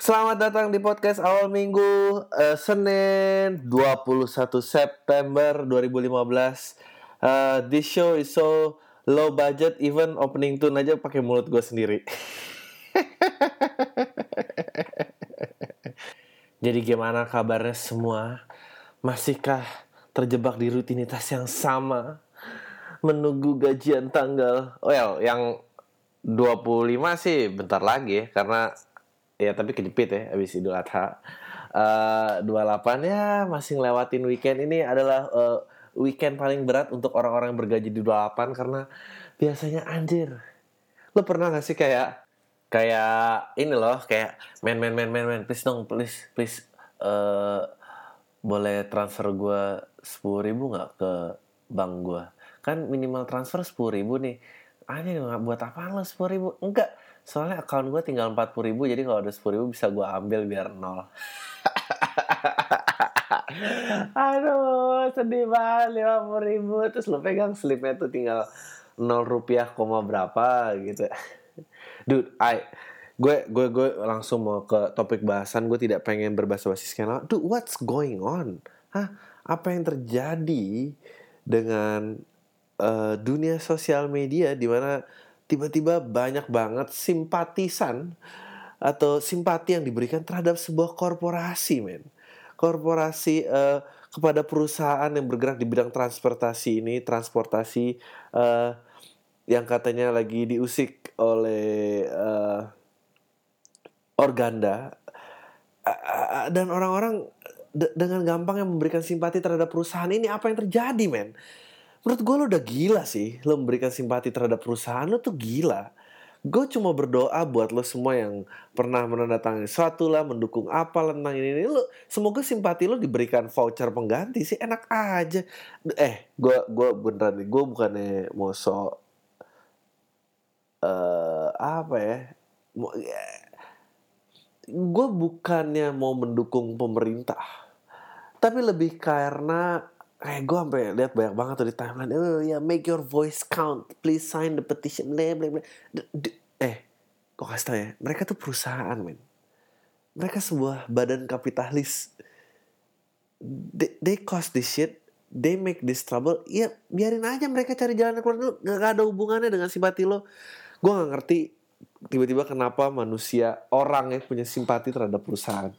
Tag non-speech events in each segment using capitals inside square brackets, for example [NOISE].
Selamat datang di podcast awal minggu eh, Senin 21 September 2015. Eh, this show is so low budget, even opening tune aja pakai mulut gue sendiri. Jadi gimana kabarnya semua? Masihkah terjebak di rutinitas yang sama? Menunggu gajian tanggal. Well, yang 25 sih bentar lagi ya Karena ya tapi kejepit ya habis Idul Adha. Eh, 28 ya masih ngelewatin weekend. Ini adalah eh, weekend paling berat untuk orang-orang yang bergaji di 28 karena biasanya anjir. Lo pernah gak sih kayak kayak ini loh kayak men men men men men please dong please please eh boleh transfer gue sepuluh ribu nggak ke bank gue kan minimal transfer sepuluh ribu nih nggak buat apa lo sepuluh ribu enggak soalnya account gue tinggal empat puluh ribu jadi kalau ada sepuluh ribu bisa gue ambil biar nol [LAUGHS] Aduh, sedih banget lima puluh ribu. Terus lo pegang slipnya tuh tinggal nol rupiah koma berapa gitu. Dude, I, gue gue gue langsung mau ke topik bahasan. Gue tidak pengen berbahasa basi sekian lama. Dude, what's going on? Hah? Apa yang terjadi dengan eh, dunia sosial media di mana tiba-tiba banyak banget simpatisan atau simpati yang diberikan terhadap sebuah korporasi, men. Korporasi eh, kepada perusahaan yang bergerak di bidang transportasi ini, transportasi eh, yang katanya lagi diusik oleh eh, Organda dan orang-orang de- dengan gampang yang memberikan simpati terhadap perusahaan ini apa yang terjadi, men? Menurut gue lo udah gila sih, lo memberikan simpati terhadap perusahaan lo tuh gila. Gue cuma berdoa buat lo semua yang pernah menandatangani suatu lah, mendukung apa tentang ini, ini. Lo, semoga simpati lo diberikan voucher pengganti sih, enak aja. Eh, gue gua beneran nih, gue bukannya mau so eh apa ya? Mau, gue bukannya mau mendukung pemerintah, tapi lebih karena eh gue sampai lihat banyak banget tuh di timeline. Oh ya make your voice count. Please sign the petition. Bla bla bla. Eh gue kasih tau ya mereka tuh perusahaan men. Mereka sebuah badan kapitalis. They, they cost this shit. They make this trouble. Ya biarin aja mereka cari jalan keluar dulu. Gak, gak ada hubungannya dengan simpati lo. Gue gak ngerti tiba-tiba kenapa manusia orang yang punya simpati terhadap perusahaan.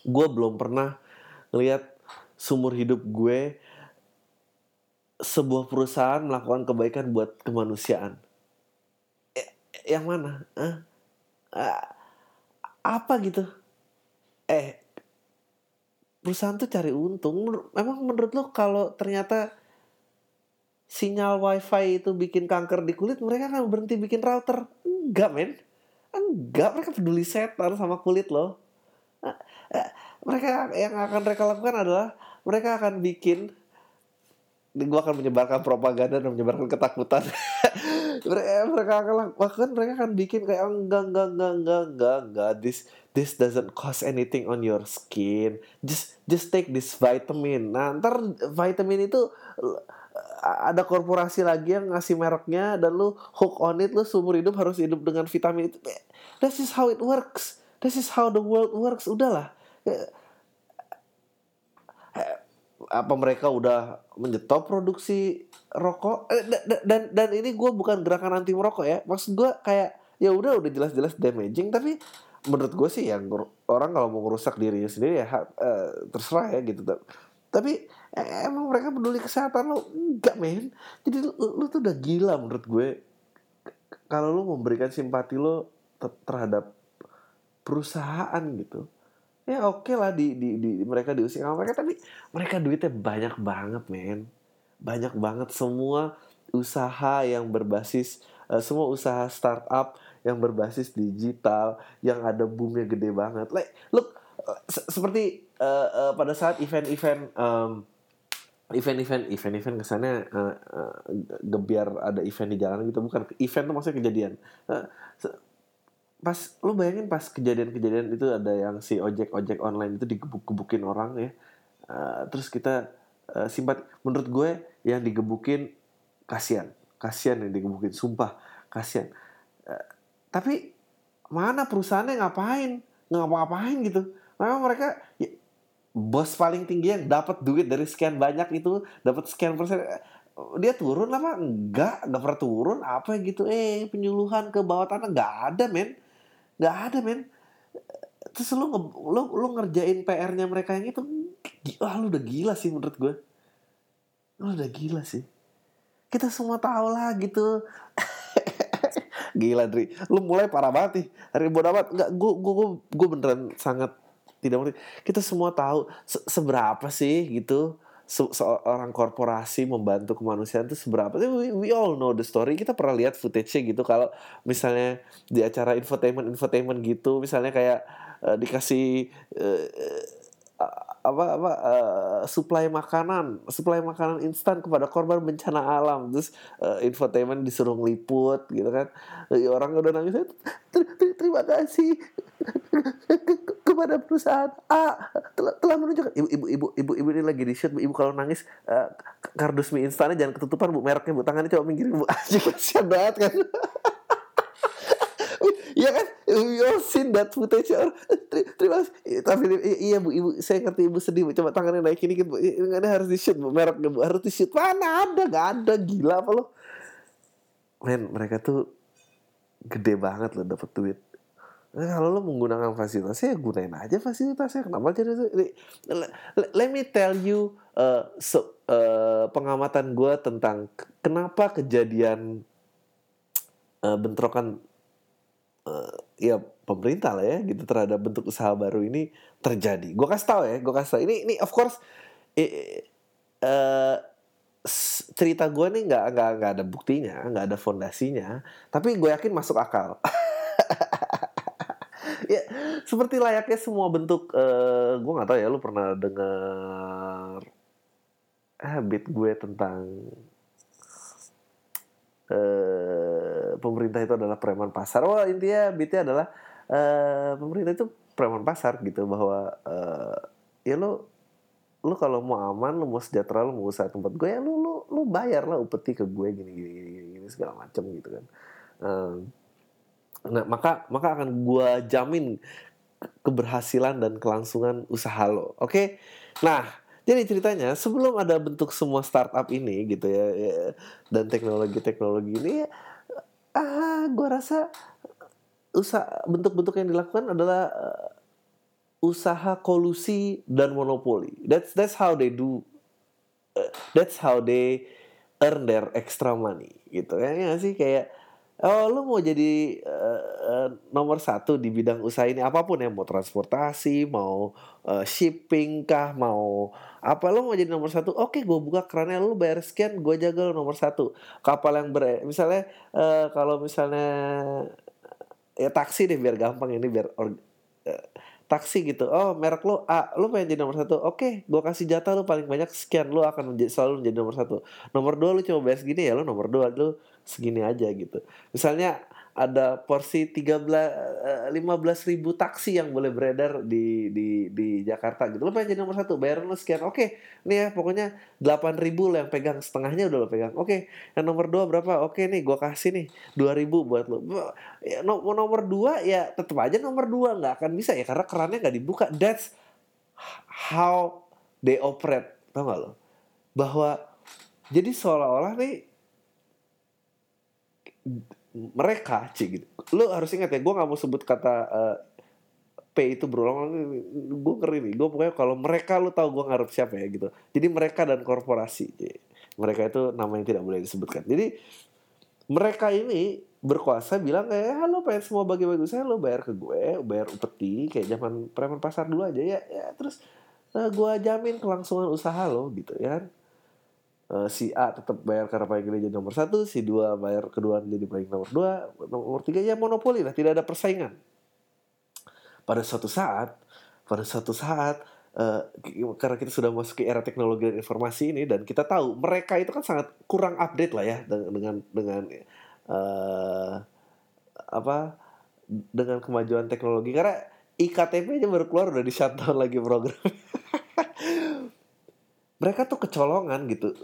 Gue belum pernah ngelihat sumur hidup gue sebuah perusahaan melakukan kebaikan buat kemanusiaan. Eh, yang mana? Ah, apa gitu? Eh, perusahaan tuh cari untung. Memang menurut lo kalau ternyata sinyal wifi itu bikin kanker di kulit, mereka akan berhenti bikin router? Enggak, men. Enggak, mereka peduli setan sama kulit lo. Eh, mereka yang akan mereka lakukan adalah mereka akan bikin gue akan menyebarkan propaganda dan menyebarkan ketakutan. [LAUGHS] Mereka mereka akan lakukan mereka akan bikin kayak enggak enggak enggak enggak enggak enggak. This this doesn't cost anything on your skin. Just just take this vitamin. Nah ntar vitamin itu uh, ada korporasi lagi yang ngasih mereknya dan lu hook on it lu seumur hidup harus hidup dengan vitamin itu. That's is how it works. This is how the world works. Udahlah apa mereka udah menyetop produksi rokok? Eh, da- da- dan dan ini gue bukan gerakan anti merokok ya. Maksud gue kayak ya udah udah jelas-jelas damaging. Tapi menurut gue sih yang orang kalau mau ngerusak dirinya sendiri ya eh, terserah ya gitu. Tapi eh, emang mereka peduli kesehatan lo? Enggak men. Jadi lu tuh udah gila menurut gue. Kalau lu memberikan simpati lo ter- terhadap perusahaan gitu ya oke lah di, di, di mereka diusir. Sama mereka tapi mereka duitnya banyak banget men. Banyak banget. Semua usaha yang berbasis eh, semua usaha startup yang berbasis digital yang ada boomnya gede banget. Like look eh, se- seperti eh, eh, pada saat event-event event-event event-event kesannya eh, eh, gebiar ada event di jalan gitu. Bukan event tuh maksudnya kejadian. Se- pas lu bayangin pas kejadian-kejadian itu ada yang si ojek ojek online itu digebuk-gebukin orang ya. Eh, terus kita eh, simpati menurut gue yang digebukin kasihan. Kasihan yang digebukin sumpah kasihan. Eh, tapi mana perusahaannya ngapain? Ngapa-ngapain gitu. Memang mereka ya, bos paling tinggi yang dapat duit dari sekian banyak itu dapat sekian persen dia turun apa? Enggak enggak pernah turun. Apa gitu? Eh penyuluhan ke bawah tanah nggak ada men nggak ada men. Terus lu nge, lu lu ngerjain PR-nya mereka yang itu wah lu udah gila sih menurut gue lu udah gila sih. Kita semua tahu lah gitu. [LAUGHS] Gila Dri. Lu mulai parah banget nih. Hari bodoh amat. Nggak gue gue gue beneran sangat tidak mengerti. Kita semua tahu se seberapa sih gitu se seorang korporasi membantu kemanusiaan itu seberapa? We, we all know the story. Kita pernah lihat footage-nya gitu. Kalau misalnya di acara infotainment infotainment gitu misalnya kayak uh, dikasih uh, apa apa uh, suplai makanan suplai makanan instan kepada korban bencana alam. Terus uh, infotainment disuruh ngeliput gitu kan. Orang udah nangis terima kasih. [LAUGHS] Kepada perusahaan A telah, telah menunjukkan. Ibu ibu ibu ibu ibu ini lagi di shoot ibu kalau nangis uh, kardus mie instannya jangan ketutupan bu. Mereknya bu. Tangannya coba minggirin bu. Aja [LAUGHS] kasihan banget kan? [LAUGHS] Iya kan? We all seen that footage. Terima kasih. Tapi iya bu, ibu saya ngerti ibu sedih bu. Coba tangannya naikin dikit bu. Ini harus di shoot bu. Mereknya bu harus di shoot. Mana ada? Gak ada. Gila apa lo? Men, mereka tuh gede banget loh dapat duit. Nah, kalau lo menggunakan fasilitasnya, ya gunain aja fasilitasnya. Kenapa jadi Let me tell you uh, so, uh, pengamatan gue tentang kenapa kejadian uh, bentrokan uh, ya pemerintah lah ya gitu terhadap bentuk usaha baru ini terjadi. Gue kasih tau ya, gue kasih tau. Ini ini of course eh, uh, cerita gue nih nggak nggak nggak ada buktinya, nggak ada fondasinya. Tapi gue yakin masuk akal. [LAUGHS] ya seperti layaknya semua bentuk uh, gue nggak tahu ya lu pernah dengar habit gue tentang uh, pemerintah itu adalah preman pasar. Wah intinya bitnya adalah uh, pemerintah itu preman pasar gitu bahwa uh, ya lo lu kalau mau aman, lu mau sejahtera, lu mau usaha tempat gue ya lu lu lu bayar lah upeti ke gue gini gini gini, gini segala macam gitu kan. Uh, nah maka maka akan gue jamin keberhasilan dan kelangsungan usaha lo. Oke, okay? nah jadi ceritanya sebelum ada bentuk semua startup ini gitu ya, ya dan teknologi-teknologi ini ah gue rasa usaha bentuk-bentuk yang dilakukan adalah uh, usaha kolusi dan monopoli. That's that's how they do. Uh, that's how they earn their extra money gitu ya, ya sih kayak oh lu mau jadi uh, uh, nomor satu di bidang usaha ini apa pun ya mau transportasi mau uh, shipping kah mau apa lu mau jadi nomor satu? Oke gue buka kerannya lu bayar sekian gue jaga lu nomor satu. Kapal yang ber misalnya uh, kalau misalnya ya taksi deh biar gampang ini biar or, uh, taksi gitu. Oh merek lu A lu pengen jadi nomor satu? Oke gue kasih jatah lu paling banyak sekian lu akan menjadi, selalu menjadi nomor satu. Nomor dua lu coba bayar segini ya lu nomor dua lu segini aja gitu. Misalnya ada porsi 13 15 eh, ribu taksi yang boleh beredar di di di Jakarta gitu. Lo pengen jadi nomor satu, bayar lo sekian. Oke, nih ya pokoknya 8 ribu lo yang pegang setengahnya udah lo pegang. Oke, yang nomor dua berapa? Oke nih, gue kasih nih 2 ribu buat lo. Ya, nomor dua ya tetap aja nomor dua nggak akan bisa ya karena kerannya nggak dibuka. That's how they operate, tau gak lo? Bahwa jadi seolah-olah nih mereka cik gitu. Lu harus ingat ya gue nggak mau sebut kata uh, P itu berulang gue ngeri nih. Gue pokoknya kalau mereka lu tahu gue ngarep siapa ya gitu. Jadi mereka dan korporasi mereka itu nama yang tidak boleh disebutkan. Jadi mereka ini berkuasa bilang kayak halo pengen semua bagi-bagi saya lo bayar ke gue bayar upeti kayak zaman preman pasar dulu aja ya, ya terus eh, gue jamin kelangsungan usaha lo gitu ya kan uh, si A tetap bayar karena paling gede jadi nomor satu, si dua bayar kedua jadi paling nomor dua, nomor tiga ya monopoli. Lah, tidak ada persaingan. Pada suatu saat, pada suatu saat uh, karena kita sudah masuk ke era teknologi dan informasi ini dan kita tahu mereka itu kan sangat kurang update lah ya dengan dengan uh, apa dengan kemajuan teknologi. Karena iktp aja baru keluar udah di shutdown lagi program mereka tuh kecolongan gitu.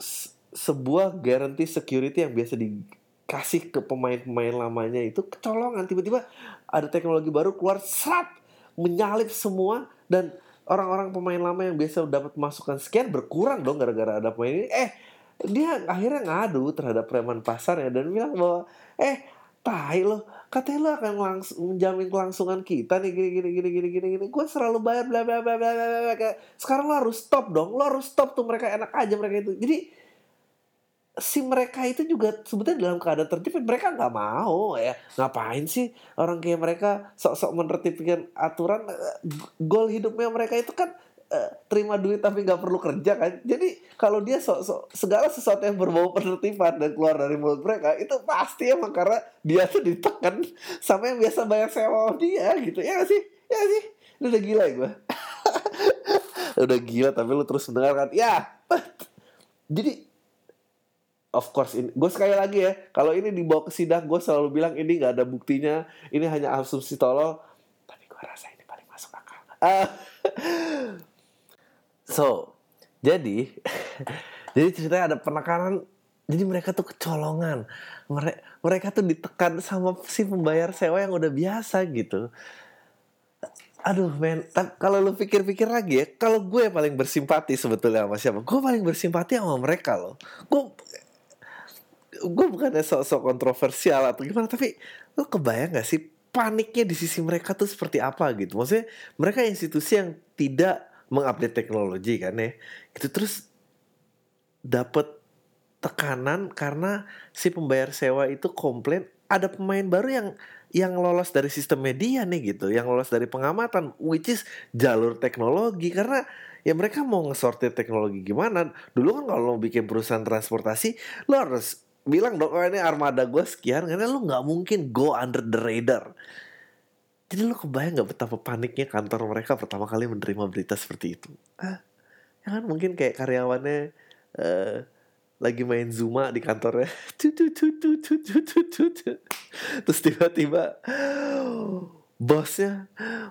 Sebuah guarantee security yang biasa dikasih ke pemain-pemain lamanya itu kecolongan. Tiba-tiba ada teknologi baru keluar serat menyalip semua dan orang-orang pemain lama yang biasa dapat masukan sekian berkurang dong gara-gara ada pemain ini. Eh dia akhirnya ngadu terhadap preman pasar ya dan bilang bahwa eh tai lo katanya lo akan langsung menjamin kelangsungan kita nih gini gini gini gini gini gini. Gue selalu bayar bla bla bla bla bla kayak sekarang lo harus stop dong. Lo harus stop tuh mereka enak aja mereka itu. Jadi si mereka itu juga sebetulnya dalam keadaan terjepit mereka nggak mau ya. Ngapain sih orang kayak mereka sok-sok menertibkan aturan? Goal hidupnya mereka itu kan uh, terima duit tapi nggak perlu kerja kan? Jadi kalau dia sok-sok segala sesuatu yang berbau penertiban dan keluar dari mulut mereka itu pasti emang karena dia tuh ditekan sama yang biasa bayar sewa dia gitu. Ya gak sih? Ya gak sih? Lu udah gila ya gue [LAUGHS] udah gila tapi lu terus mendengarkan. Ya jadi of course ini gue sekali lagi ya kalau ini dibawa ke sidang gue selalu bilang ini nggak ada buktinya ini hanya asumsi tolol tapi gue rasa ini paling masuk akal. Uh, [LAUGHS] so jadi [LAUGHS] jadi ceritanya ada penekanan jadi mereka tuh kecolongan. Mereka mereka tuh ditekan sama si pembayar sewa yang udah biasa gitu. Aduh men kalau lu pikir-pikir lagi ya kalau gue paling bersimpati sebetulnya sama siapa? Gue paling bersimpati sama mereka loh. Gue gue bukannya sok-sok kontroversial atau gimana tapi lo kebayang gak sih paniknya di sisi mereka tuh seperti apa gitu? Maksudnya mereka institusi yang tidak mengupdate teknologi kan ya. Gitu terus dapat tekanan karena si pembayar sewa itu komplain ada pemain baru yang yang lolos dari sistem media nih gitu yang lolos dari pengamatan which is jalur teknologi. Karena ya mereka mau ngesortir teknologi gimana. Dulu kan kalau bikin perusahaan transportasi lo harus bilang dong oh ini armada gue sekian karena lu nggak mungkin go under the radar jadi lu kebayang nggak betapa paniknya kantor mereka pertama kali menerima berita seperti itu? Ah, ya kan mungkin kayak karyawannya uh, lagi main Zuma di kantornya. Terus tiba-tiba bosnya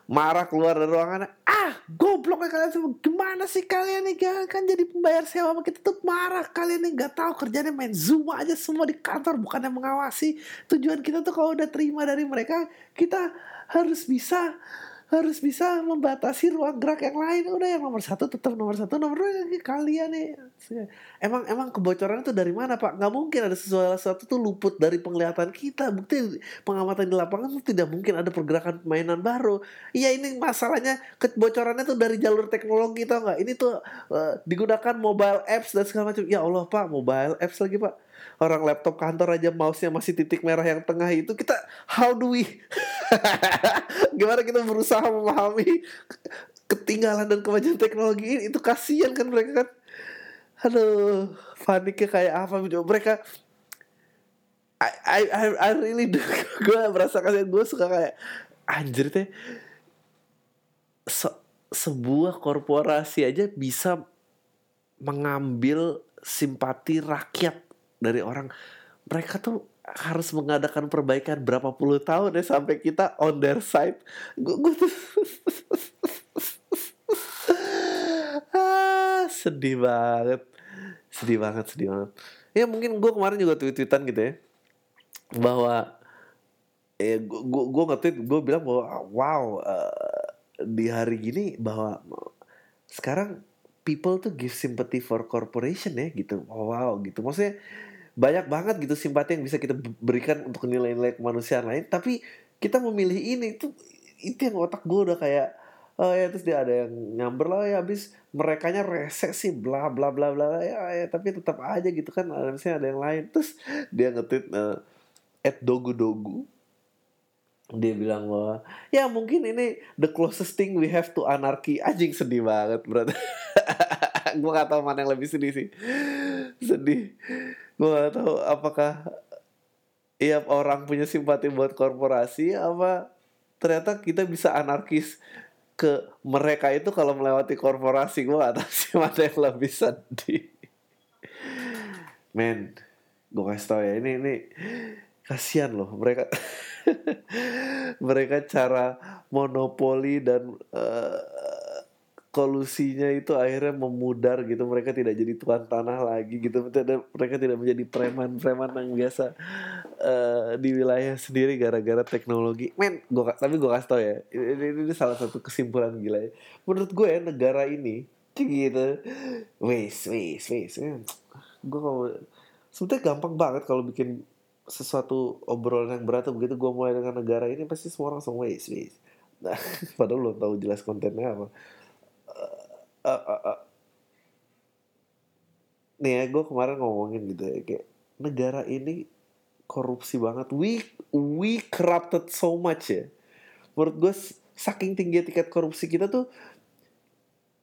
marah keluar dari ruangan ah goblok ya kalian semua gimana sih kalian nih? Kan, kan jadi pembayar sewa sama kita tuh marah kalian nih. Nggak tahu kerjanya main zoom aja semua di kantor bukannya mengawasi. Tujuan kita tuh kalau udah terima dari mereka kita harus bisa harus bisa membatasi ruang gerak yang lain. Udah yang nomor satu tetap nomor satu nomor dua kalian nih. Emang emang kebocoran itu dari mana pak? Nggak mungkin ada sesuatu tuh luput dari penglihatan kita. Bukti pengamatan di lapangan tuh tidak mungkin ada pergerakan mainan baru. Iya ini masalahnya kebocorannya tuh dari jalur teknologi tau nggak? Ini tuh uh, digunakan mobile apps dan segala macam. Ya allah pak mobile apps lagi pak orang laptop kantor aja mouse-nya masih titik merah yang tengah itu kita how do we? [LAUGHS] Gimana kita berusaha memahami ketinggalan dan kemajuan teknologi ini? Itu kasihan kan mereka kan? Aduh paniknya kayak apa? Mereka I I I, I really do [LAUGHS] gue merasa kayak gue suka kayak anjir teh se sebuah korporasi aja bisa mengambil simpati rakyat dari orang mereka tuh harus mengadakan perbaikan berapa puluh tahun ya sampai kita on their side. Gue, gue tuh [LAUGHS] ah, sedih banget. Sedih banget sedih banget. Ya mungkin gue kemarin juga tweet-tweetan gitu ya bahwa ya gue gue nge-tweet gue bilang bahwa wow uh, di hari gini bahwa sekarang people tuh give sympathy for corporation ya gitu. Wow gitu. Maksudnya banyak banget gitu simpati yang bisa kita berikan untuk nilai-nilai kemanusiaan lain. Tapi kita memilih ini itu itu yang otak gue udah kayak oh ya terus dia ada yang nyamber lah ya habis mereka nya sih bla bla bla bla ya, ya tapi tetap aja gitu kan misalnya ada yang lain. Terus dia ngetit uh, at dogu dogu dia bilang bahwa ya mungkin ini the closest thing we have to anarchy anjing sedih banget berarti [LAUGHS] gue gak tahu mana yang lebih sedih sih. Sedih. Gue gak tahu apakah iya orang punya simpati buat korporasi apa ternyata kita bisa anarkis ke mereka itu kalau melewati korporasi. Gue gak tahu sih mana yang lebih sedih. Men gue kasih tau ya ini ini kasihan loh mereka. [LAUGHS] Mereka cara monopoli dan uh, kolusinya itu akhirnya memudar gitu. Mereka tidak jadi tuan tanah lagi gitu. Mereka tidak menjadi preman-preman yang biasa uh, di wilayah sendiri gara-gara teknologi. Men gua tapi gue kasih tau ya ini, ini, ini salah satu kesimpulan gila ya. Menurut gue ya negara ini gitu. Wes wes wes. Gue kalau sebetulnya gampang banget kalau bikin sesuatu obrolan yang berat begitu gue mulai dengan negara ini pasti semua orang langsung wes wes. Nah [LAUGHS] padahal belum tahu jelas kontennya apa uh, uh, nih ya gue kemarin ngomongin gitu ya kayak negara ini korupsi banget. We we corrupted so much ya. Menurut gue saking tinggi tingkat korupsi kita tuh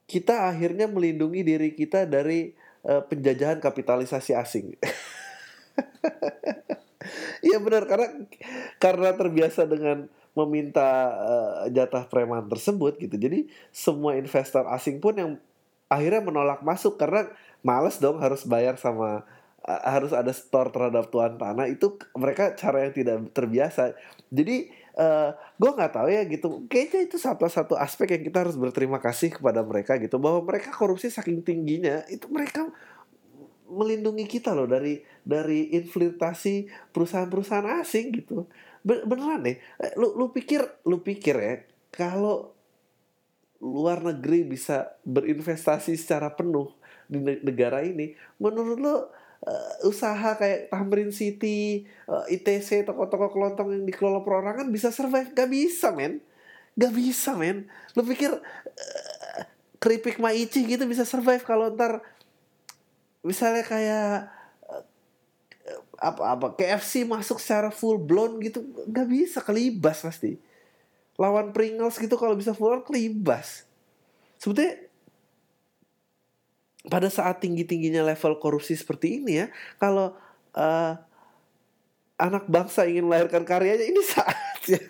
kita akhirnya melindungi diri kita dari uh, penjajahan kapitalisasi asing. [LAUGHS] Iya benar karena karena terbiasa dengan meminta uh, jatah preman tersebut gitu. Jadi semua investor asing pun yang akhirnya menolak masuk karena males dong harus bayar sama uh, harus ada store terhadap tuan tanah itu mereka cara yang tidak terbiasa. Jadi uh, eh, gue nggak tahu ya gitu. Kayaknya itu satu satu aspek yang kita harus berterima kasih kepada mereka gitu bahwa mereka korupsi saking tingginya itu mereka melindungi kita loh dari dari infiltrasi perusahaan-perusahaan asing gitu beneran deh lu lu pikir lu pikir ya kalau luar negeri bisa berinvestasi secara penuh di negara ini menurut lo uh, usaha kayak Tamrin City, uh, eh, ITC, toko-toko kelontong yang dikelola perorangan bisa survive? Gak bisa men, gak bisa men. Lo pikir uh, keripik Maici gitu bisa survive kalau ntar misalnya kayak apa-apa KFC masuk secara full blown gitu nggak bisa kelibas pasti. Lawan Pringles gitu kalau bisa full blown kelibas. Sebetulnya pada saat tinggi tingginya level korupsi seperti ini ya kalau uh, anak bangsa ingin melahirkan karyanya ini [LAUGHS] saatnya.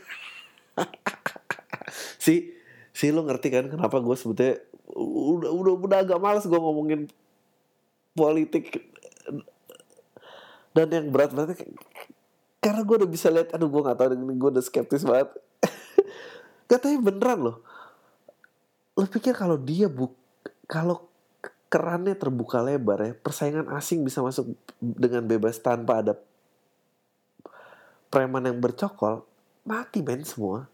Si si lo ngerti kan kenapa gue sebetulnya udah udah udah agak males gue ngomongin politik dan yang berat banget karena gue udah bisa lihat aduh gue gak tau gue udah skeptis banget. [LAUGHS] Katanya beneran loh. Lo pikir kalau dia buk kalau kerannya terbuka lebar ya persaingan asing bisa masuk dengan bebas tanpa ada preman yang bercokol mati men semua.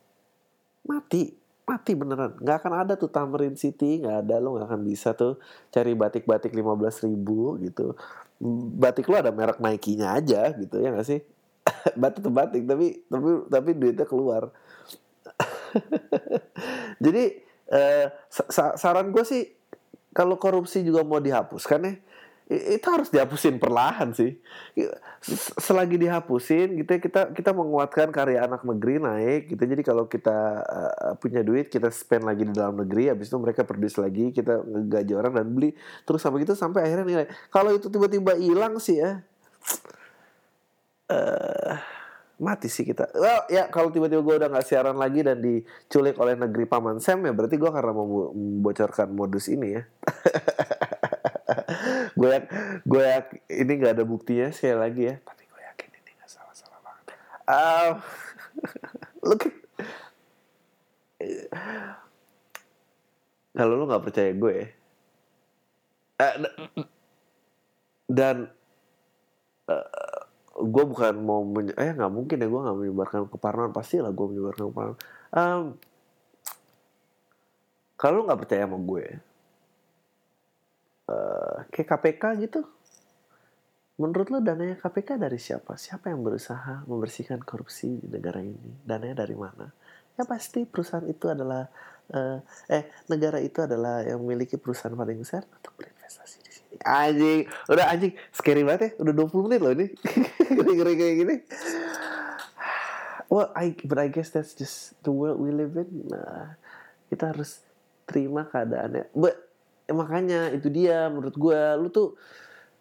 Mati mati beneran. Nggak akan ada tuh Tamrin City nggak ada. Lo nggak akan bisa tuh cari batik-batik lima belas ribu gitu batik lo ada merek Nike-nya aja gitu ya gak sih? [LAUGHS] Batik tuh batik tapi tapi tapi duitnya keluar. [LAUGHS] Jadi eh, saran gue sih kalau korupsi juga mau dihapuskan ya itu harus dihapusin perlahan sih. Selagi dihapusin gitu ya, kita kita menguatkan karya anak negeri naik gitu. Jadi kalau kita uh, punya duit kita spend lagi di dalam negeri habis itu mereka produce lagi, kita ngegaji orang dan beli terus sampai gitu sampai akhirnya nilai. Kalau itu tiba-tiba hilang sih ya uh, mati sih kita. Well, ya kalau tiba-tiba gue udah nggak siaran lagi dan diculik oleh negeri paman Sam ya berarti gue karena membocorkan modus ini ya. [LAUGHS] gue yak, gue yak, ini nggak ada buktinya sekali lagi ya. Tapi gue yakin ini nggak salah salah banget. Um, [LAUGHS] look at kalau lu nggak percaya gue uh, dan uh, gue bukan mau menye eh nggak mungkin ya gue nggak menyebarkan keparnoan pasti lah gue menyebarkan keparnoan um, kalau lu nggak percaya sama gue kayak KPK gitu. Menurut lo dananya KPK dari siapa? Siapa yang berusaha membersihkan korupsi di negara ini? Dananya dari mana? Ya pasti perusahaan itu adalah uh, eh negara itu adalah yang memiliki perusahaan paling besar untuk berinvestasi di sini. Anjing udah anjing scary banget ya. Udah 20 menit loh ini. [LAUGHS] Ngeri kayak gini. Well I but I guess that's just the world we live in. Nah, kita harus terima keadaannya. But eh, makanya itu dia menurut gue lu tuh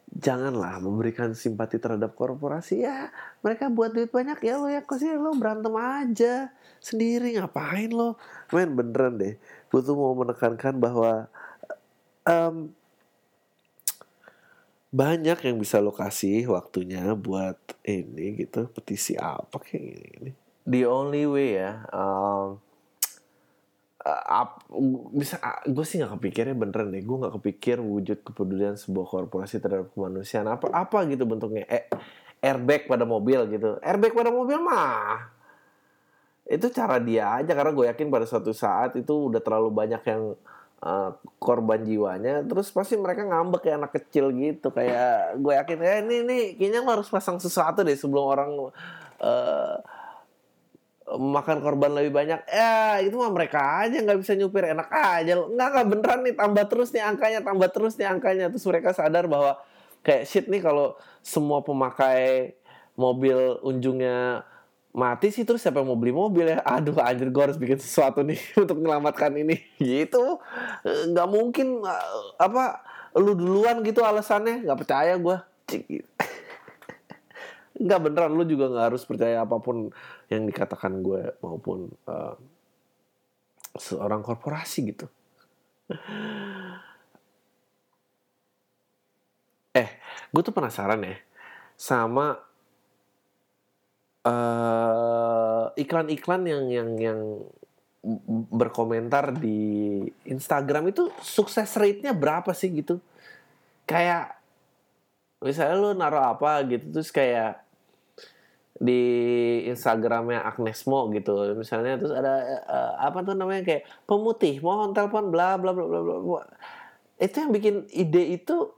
janganlah memberikan simpati terhadap korporasi ya mereka buat duit banyak ya lo ya sih lo berantem aja sendiri ngapain lo main beneran deh. Gue tuh mau menekankan bahwa um, banyak yang bisa lo kasih waktunya buat ini gitu petisi apa kayak gini. the only way ya um, uh, bisa uh, gue sih nggak kepikirnya beneran deh. Gue nggak kepikir wujud kepedulian sebuah korporasi terhadap kemanusiaan. Apa apa gitu bentuknya? Eh, airbag pada mobil gitu. Airbag pada mobil mah itu cara dia aja. Karena gue yakin pada suatu saat itu udah terlalu banyak yang uh, korban jiwanya terus pasti mereka ngambek kayak anak kecil gitu. Kayak gue yakin eh ini nih kayaknya lo harus pasang sesuatu deh sebelum orang uh, makan korban lebih banyak ya itu mah mereka aja nggak bisa nyupir enak aja. Nggak nggak beneran nih tambah terus nih angkanya tambah terus nih angkanya. Terus mereka sadar bahwa kayak shit nih kalau semua pemakai mobil unjungnya mati sih terus siapa yang mau beli mobil ya? Aduh anjir gue harus bikin sesuatu nih [LAUGHS] untuk menyelamatkan ini. Gitu. Nggak mungkin apa lu duluan gitu alasannya. Nggak percaya gue [LAUGHS] nggak beneran lu juga nggak harus percaya apa pun yang dikatakan gue maupun uh, seorang korporasi gitu [LAUGHS] eh gue tuh penasaran ya sama iklan iklan-iklan yang yang yang berkomentar di Instagram itu sukses rate-nya berapa sih gitu? Kayak misalnya lu naruh apa gitu terus kayak di Instagramnya Agnesmo gitu misalnya terus ada uh, apa tuh namanya kayak pemutih mohon telepon bla bla bla bla bla itu yang bikin ide itu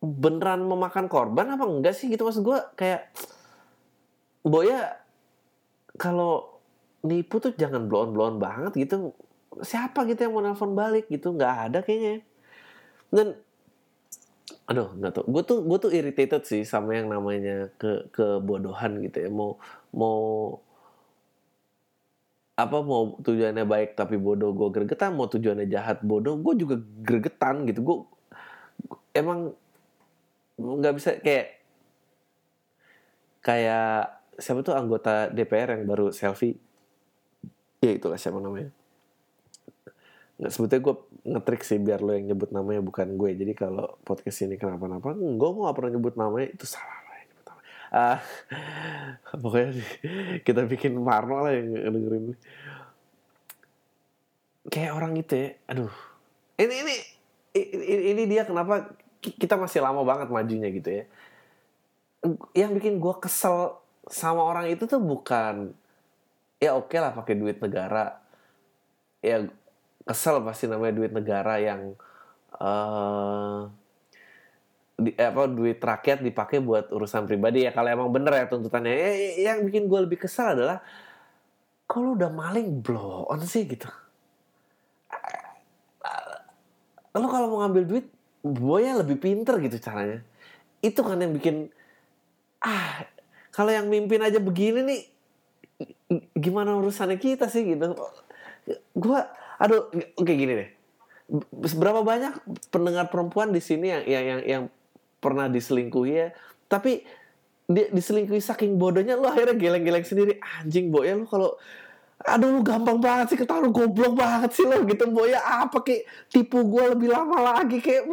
beneran memakan korban apa enggak sih gitu maksud gue kayak Boya kalau nipu tuh jangan blow on banget gitu. Siapa gitu yang mau nelfon balik gitu? Nggak ada kayaknya. Dan aduh nggak tau gue tuh gue tuh irritated sih sama yang namanya ke kebodohan gitu ya. Mau mau apa mau tujuannya baik tapi bodoh gue gregetan. Mau tujuannya jahat bodoh gue juga gregetan gitu. Gue emang nggak bisa kayak kayak siapa tuh anggota DPR yang baru selfie? Ya itulah siapa namanya sebetulnya gue ngetrik sih biar lo yang nyebut namanya bukan gue. Jadi kalau podcast ini kenapa-napa gue gue gak pernah nyebut namanya itu salah lah nyebut uh, [LAUGHS] pokoknya kita bikin Marno lah yang dengerin kayak orang itu ya aduh. Ini ini ini, ini dia kenapa kita masih lama banget majunya gitu ya. Yang bikin gue kesel sama orang itu tuh bukan ya oke okay lah pakai duit negara. Ya kesel pasti namanya duit negara yang uh, di, apa duit rakyat dipakai buat urusan pribadi. Ya kalau emang bener ya tuntutannya. Ya, yang bikin gue lebih kesel adalah kalau udah maling blow on sih gitu? Lo kalau mau ngambil duit boya lebih pinter gitu caranya. Itu kan yang bikin ah kalau yang mimpin aja begini nih gimana urusannya kita sih gitu? Gue aduh oke gini deh. Berapa banyak pendengar perempuan di sini yang yang yang, yang pernah diselingkuhi ya? Tapi dia diselingkuhi saking bodohnya lo akhirnya geleng-geleng sendiri. Anjing boy ya lo kalau aduh lu gampang banget sih ketahuan goblok banget sih lo gitu boy ya. Apa kayak tipu gue lebih lama lagi kayak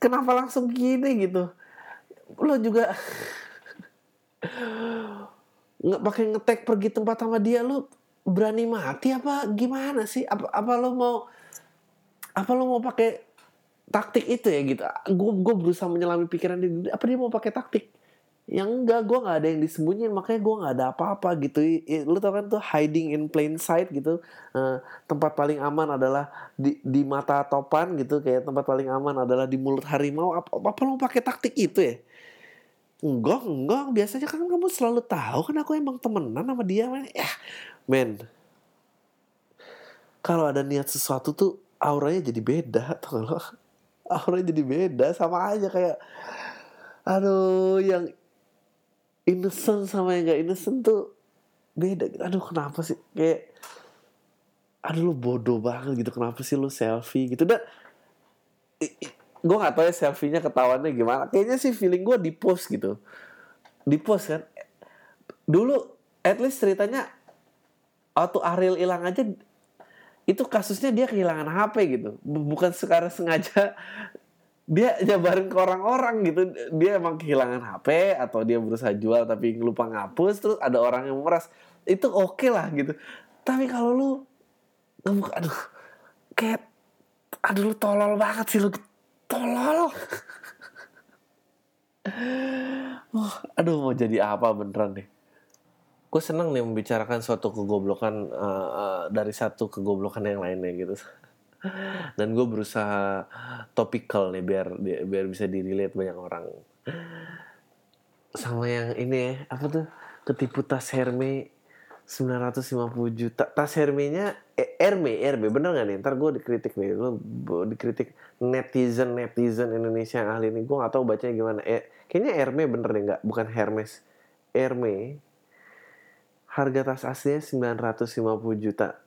kenapa langsung gini gitu? Lo juga [LAUGHS] nggak pakai ngetek pergi tempat sama dia lu berani mati apa gimana sih? Apa apa lo mau apa lo mau pakai taktik itu ya gitu? Gue gue berusaha menyelami pikiran dia apa dia mau pakai taktik? Yang enggak gue nggak ada yang disembunyiin makanya gue nggak ada apa-apa gitu. Lu tau kan tuh hiding in plain sight gitu. Uh, tempat paling aman adalah di di mata topan gitu kayak tempat paling aman adalah di mulut harimau. Apa apa lo mau pakai taktik itu ya? Enggak, enggak. Biasanya kan kamu selalu tahu kan aku emang temenan sama dia. Ya, men. Kalau ada niat sesuatu tuh auranya jadi beda. Tuh lo. [LAUGHS] Auranya jadi beda. Sama aja kayak. Aduh, yang innocent sama yang gak innocent tuh beda. Aduh, kenapa sih? Kayak. Aduh, lu bodoh banget gitu. Kenapa sih lu selfie gitu. Dan gue gak tau ya selfie-nya ketahuannya gimana kayaknya sih feeling gue di post gitu di post kan dulu at least ceritanya waktu Ariel hilang aja itu kasusnya dia kehilangan HP gitu. Bukan sekarang sengaja [LAUGHS] dia jabarin ke orang-orang gitu. Dia emang kehilangan HP atau dia berusaha jual tapi lupa ngapus terus ada orang yang meras itu oke okay lah gitu. Tapi kalau lu ngebuk aduh kayak aduh lu tolol banget sih lu tolol. [LAUGHS] Oh, aduh mau jadi apa beneran deh gue seneng nih membicarakan suatu kegoblokan uh, uh, dari satu kegoblokan yang lainnya gitu. [LAUGHS] Dan gue berusaha topikal nih biar biar bisa direlate banyak orang. Sama yang ini ya apa tuh? Ketipu tas Herme 950 juta. Tas Hermenya eh, Herme Herme bener gak nih? Ntar gue dikritik nih. Lo dikritik netizen netizen Indonesia yang ahli ini. Gue gak tahu bacanya gimana. Eh, kayaknya Herme bener deh nggak? Bukan Hermes. Herme harga tas aslinya 950 juta.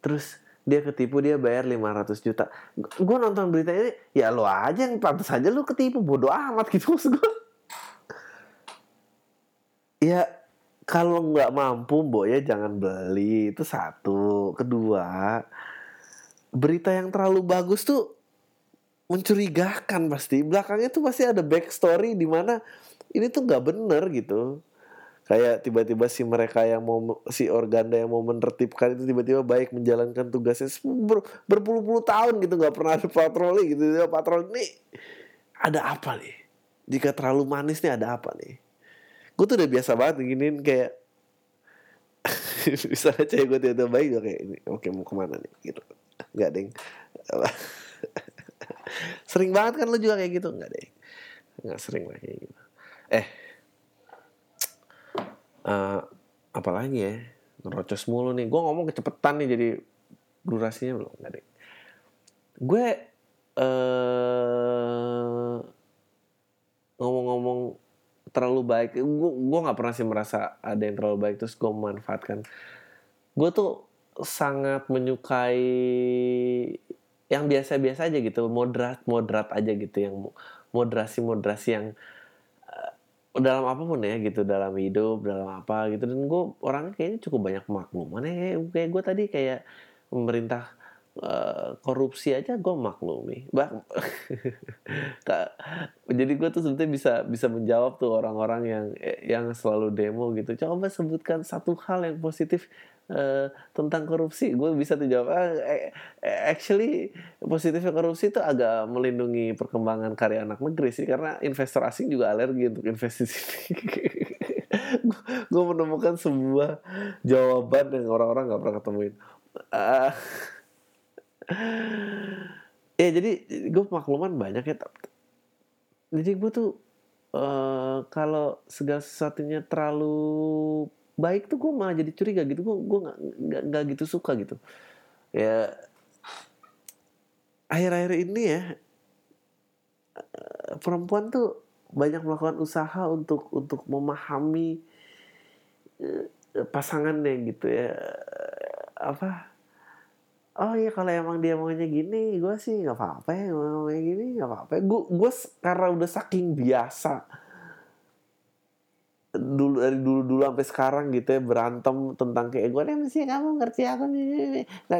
Terus dia ketipu dia bayar 500 juta. Gue nonton berita ini ya lo aja yang pantas aja lo ketipu bodoh amat gitu maksud gue ya kalau nggak mampu mbok ya jangan beli. Itu satu. Kedua berita yang terlalu bagus tuh mencurigakan pasti. Belakangnya tuh pasti ada backstory di mana ini tuh nggak bener gitu kayak tiba-tiba si mereka yang mau si organda yang mau menertibkan itu tiba-tiba baik menjalankan tugasnya ber, berpuluh-puluh tahun gitu nggak pernah ada patroli gitu. Ya patroli ini ada apa nih? Jika terlalu manis nih ada apa nih? Gue tuh udah biasa banget giniin kayak [LAUGHS] misalnya cewek gue tiba-tiba baik gue kayak ini oke mau ke mana nih? Gitu. Nggak ding [LAUGHS] sering banget kan lo juga kayak gitu? Nggak deh nggak sering lah kayak gitu. Eh uh, apalagi ya? Ngerocos mulu nih. Gue ngomong kecepetan nih jadi durasinya belum nggak deh. Gue uh, ngomong-ngomong terlalu baik gue gue nggak pernah sih merasa ada yang terlalu baik terus gue memanfaatkan. Gue tuh sangat menyukai yang biasa-biasa aja gitu moderat moderat aja gitu yang moderasi moderasi yang dalam apa pun ya gitu. Dalam hidup dalam apa gitu. Dan gue orangnya kayaknya cukup banyak makluman ya. Kayak gue tadi kayak pemerintah uh, korupsi aja gue maklumi. Bah [LAUGHS] jadi gue tuh sebetulnya bisa bisa menjawab tuh orang-orang yang yang selalu demo gitu. Coba sebutkan satu hal yang positif Uh, tentang korupsi gue bisa tuh jawab ah, actually positifnya korupsi itu agak melindungi perkembangan karya anak negeri sih karena investor asing juga alergi untuk investasi. [LAUGHS] Gue menemukan sebuah jawaban yang orang-orang nggak pernah ketemuin. Uh, ya jadi gue makluman banyak ya jadi gue tuh uh, kalau segala sesuatunya terlalu baik tuh gue malah jadi curiga gitu. Gue gue nggak nggak gitu suka gitu. Ya akhir-akhir ini ya eh, perempuan tuh banyak melakukan usaha untuk untuk memahami eh, pasangannya gitu ya. Apa? Oh iya kalau emang dia maunya gini gue sih nggak apa-apa ya maunya gini nggak apa-apa. Gue gue karena udah saking biasa dulu dari dulu dulu sampai sekarang gitu ya berantem tentang gue nih sih kamu ngerti aku nih nah,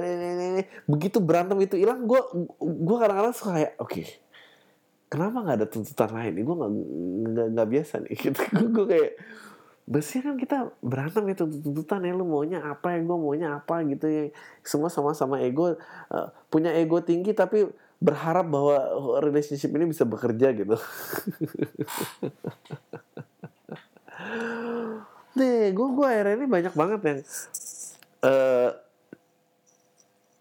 begitu berantem itu hilang gue gue kadang-kadang suka kayak oke okay, kenapa nggak ada tuntutan lain gue nggak nggak biasa nih. [LAUGHS] Gitu gue kayak biasanya kan kita berantem itu tuntutan ya lu maunya apa ya gue maunya apa gitu ya. Semua sama-sama ego uh, punya ego tinggi tapi berharap bahwa relationship ini bisa bekerja gitu [LAUGHS] Nih, gue gue akhirnya ini banyak banget yang uh,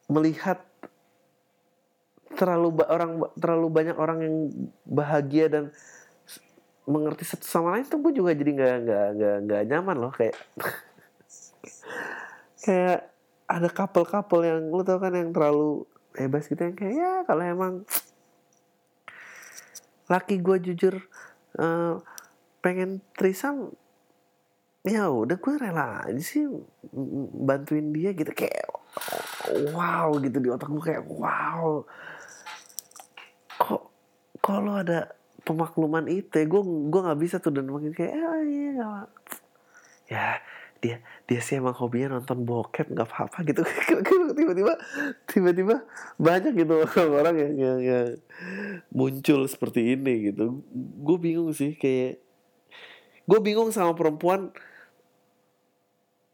melihat terlalu orang terlalu banyak orang yang bahagia dan mengerti satu sama lain tuh gue juga jadi nggak nggak nggak nggak nyaman loh kayak [LAUGHS] kayak ada couple-couple yang lu tau kan yang terlalu bebas gitu yang kayak ya kalau emang laki gue jujur uh, pengen trisam ya udah gue rela aja sih bantuin dia gitu. Kayak wow gitu di otak gue kayak wow. Kok kalau ada pemakluman itu ya gue gue nggak bisa tuh dan makin kayak ah, iya gak ya dia dia sih emang hobinya nonton bokep nggak apa-apa gitu. [LAUGHS] Tiba-tiba tiba-tiba banyak gitu orang-orang yang, yang yang muncul seperti ini gitu. Gue bingung sih kayak gue bingung sama perempuan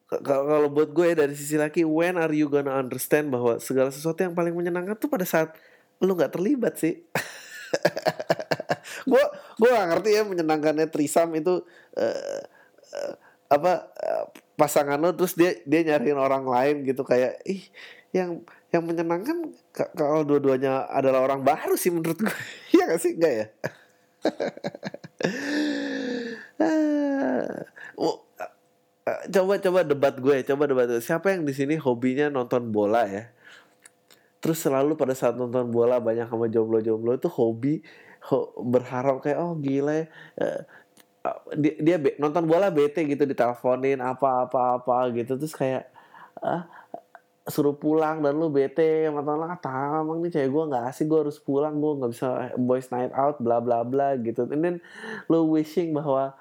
kalau buat gue ya, dari sisi laki when are you gonna understand bahwa segala sesuatu yang paling menyenangkan tuh pada saat lu nggak terlibat sih? Gue gue gak ngerti ya menyenangkannya trisam itu uh, uh, apa uh, pasangan lo terus dia dia nyariin orang lain gitu kayak ih yang yang menyenangkan kalau dua-duanya adalah orang baru sih menurut gue [LAUGHS] iya gak sih? Enggak ya [LAUGHS] coba coba debat gue coba debat gue. siapa yang di sini hobinya nonton bola ya? Terus selalu pada saat nonton bola banyak sama jomblo-jomblo itu hobi ho, berharap kayak oh gila ya. Uh, dia, dia be, nonton bola bete gitu diteleponin apa apa apa gitu. Terus kayak ah, suruh pulang dan lu bete sama teman ah emang nih cewek gue nggak asik gue harus pulang gue nggak bisa boys night out bla bla bla gitu. And then lu wishing bahwa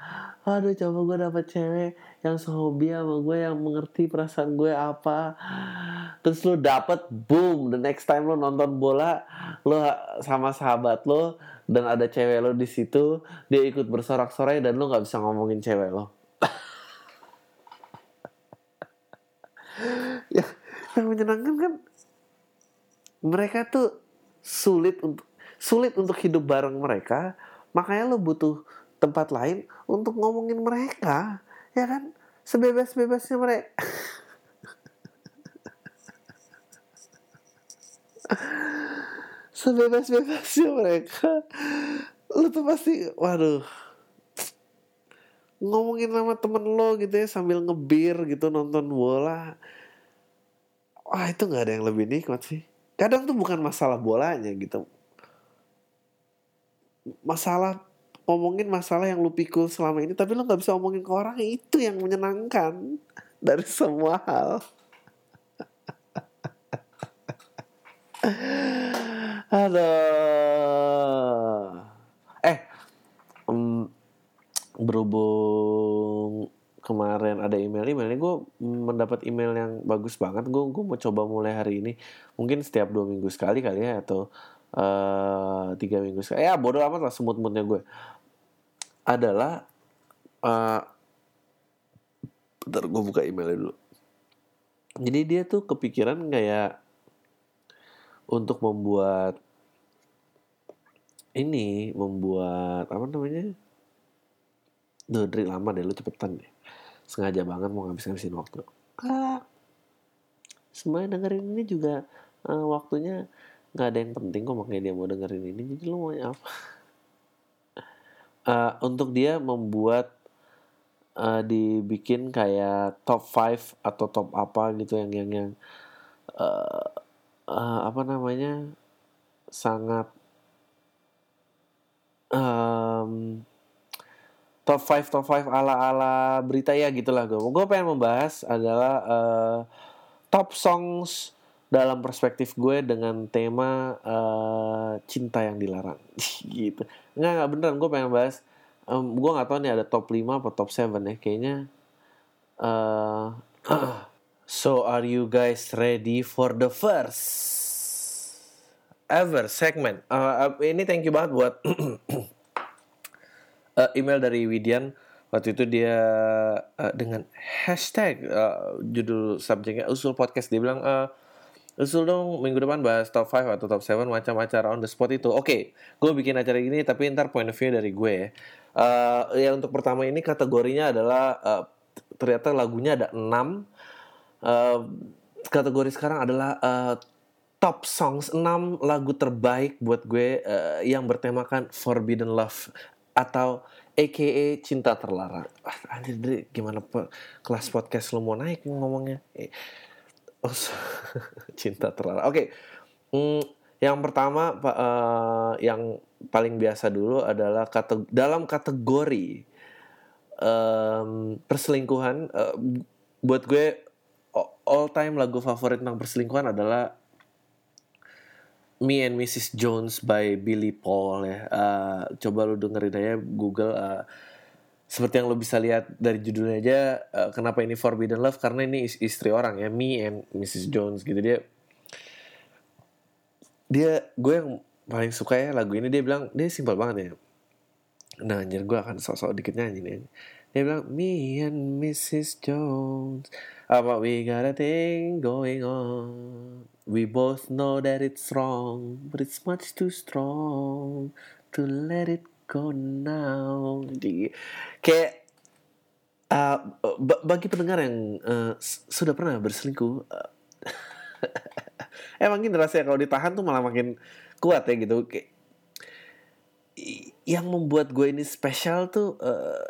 aduh coba gue dapet cewek yang sehobi sama gue yang mengerti perasaan gue apa. Terus lu dapet boom the next time lu nonton bola lu sama sahabat lu dan ada cewek lo di situ dia ikut bersorak-sorai dan lu nggak bisa ngomongin cewek lo [LAUGHS] ya yang [LAUGHS] menyenangkan kan? Mereka tuh sulit untuk sulit untuk hidup bareng mereka. Makanya lo butuh tempat lain untuk ngomongin mereka ya kan? Sebebas-bebasnya mereka [LAUGHS] sebebas-bebasnya mereka. Lo tuh pasti waduh. Ngomongin sama temen lo gitu ya sambil ngebir gitu nonton bola wah itu nggak ada yang lebih nikmat sih. Kadang tuh bukan masalah bolanya gitu. Masalah ngomongin masalah yang lu pikul selama ini tapi lu nggak bisa ngomongin ke orang itu yang menyenangkan dari semua hal. [LAUGHS] Aduh. Eh, um, berhubung kemarin ada email email ini gue mendapat email yang bagus banget. Gue gue mau coba mulai hari ini. Mungkin setiap dua minggu sekali kali ya atau uh, tiga minggu sekali. Ya bodoh amat lah semut semutnya gue adalah uh, bentar gue buka emailnya dulu. Jadi dia tuh kepikiran kayak untuk membuat ini membuat apa namanya? Duh, lama deh lu cepetan deh sengaja banget mau ngabis-ngabisin waktu. Ah, semuanya dengerin ini juga uh, waktunya nggak ada yang penting kok makanya dia mau dengerin ini jadi lu mau apa? Uh, [LAUGHS] untuk dia membuat uh, dibikin kayak top 5 atau top apa gitu yang yang yang uh, uh, apa namanya sangat um, top 5 top 5 ala ala berita ya gitulah gue. Gue pengen membahas adalah uh, top songs dalam perspektif gue dengan tema uh, cinta yang dilarang [LAUGHS] gitu. Enggak enggak beneran gue pengen bahas um, gue nggak tahu nih ada top 5 atau top 7 ya kayaknya uh, [CLEARS THROAT] So are you guys ready for the first ever segment? Uh, ini thank you banget buat [CLEARS THROAT] uh, email dari Widian. Waktu itu dia uh, dengan hashtag uh, judul subjeknya usul podcast. Dia bilang uh, usul dong minggu depan bahas top 5 atau top 7 macam acara on the spot itu. Oke okay, gue bikin acara ini tapi ntar point of view dari gue ya. Uh, ya untuk pertama ini kategorinya adalah uh, ternyata lagunya ada 6 uh, kategori sekarang adalah uh, top songs 6 lagu terbaik buat gue uh, yang bertemakan Forbidden Love atau AKA cinta terlarang. Ah, anjir deh, gimana pe kelas podcast lo mau naik ngomongnya? Oh, [LAUGHS] cinta terlarang. Oke, okay. mm, yang pertama uh, yang paling biasa dulu adalah kate dalam kategori um, perselingkuhan. Uh, buat gue all time lagu favorit tentang perselingkuhan adalah Me and Mrs. Jones by Billy Paul ya. Uh, coba lu dengerin aja Google. Uh, seperti yang lo bisa lihat dari judulnya aja, uh, kenapa ini Forbidden Love? Karena ini istri orang ya, Me and Mrs. Jones gitu dia. Dia, gue yang paling suka ya lagu ini dia bilang dia simpel banget ya. Nah anjir gue akan sok-sok dikit nyanyi nih. dia bilang me and Mrs. Jones apa we got a thing going on we both know that it's wrong but it's much too strong to let it go now jadi kayak uh, bagi pendengar yang uh, sudah pernah berselingkuh uh, [LAUGHS] emang gini rasanya kalau ditahan tuh malah makin kuat ya gitu kayak yang membuat gue ini spesial tuh uh,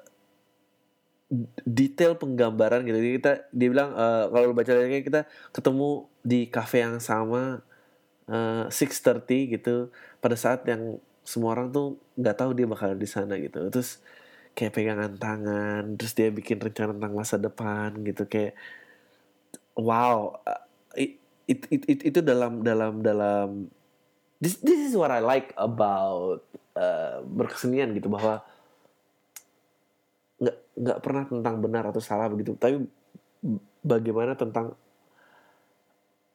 detail penggambaran gitu. Jadi kita dia bilang uh, kalau baca lagi kita ketemu di cafe yang sama uh, 6:30 gitu pada saat yang semua orang tuh nggak tahu dia bakal di sana gitu. Terus kayak pegangan tangan, terus dia bikin rencana tentang masa depan gitu kayak wow. Uh, it, it, it, it, itu dalam dalam dalam this this is what I like about uh, berkesenian gitu bahwa nggak nggak pernah tentang benar atau salah begitu tapi bagaimana tentang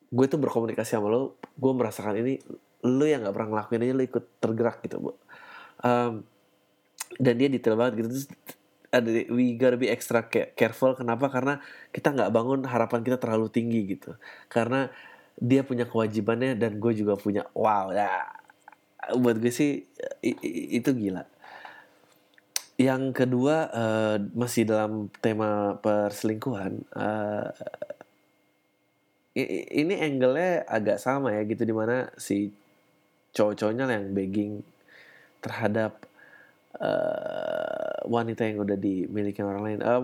gue tuh berkomunikasi sama lo gue merasakan ini lo yang nggak pernah ngelakuin aja lo ikut tergerak gitu bu. Um, dan dia detail banget gitu terus ada we gotta be extra careful kenapa? Karena kita nggak bangun harapan kita terlalu tinggi gitu. Karena dia punya kewajibannya dan gue juga punya wow ya buat gue sih itu gila. Yang kedua uh, masih dalam tema perselingkuhan uh, ini angle-nya agak sama ya gitu di mana si cowok-cowoknya yang begging terhadap uh, wanita yang udah dimiliki orang lain. Uh,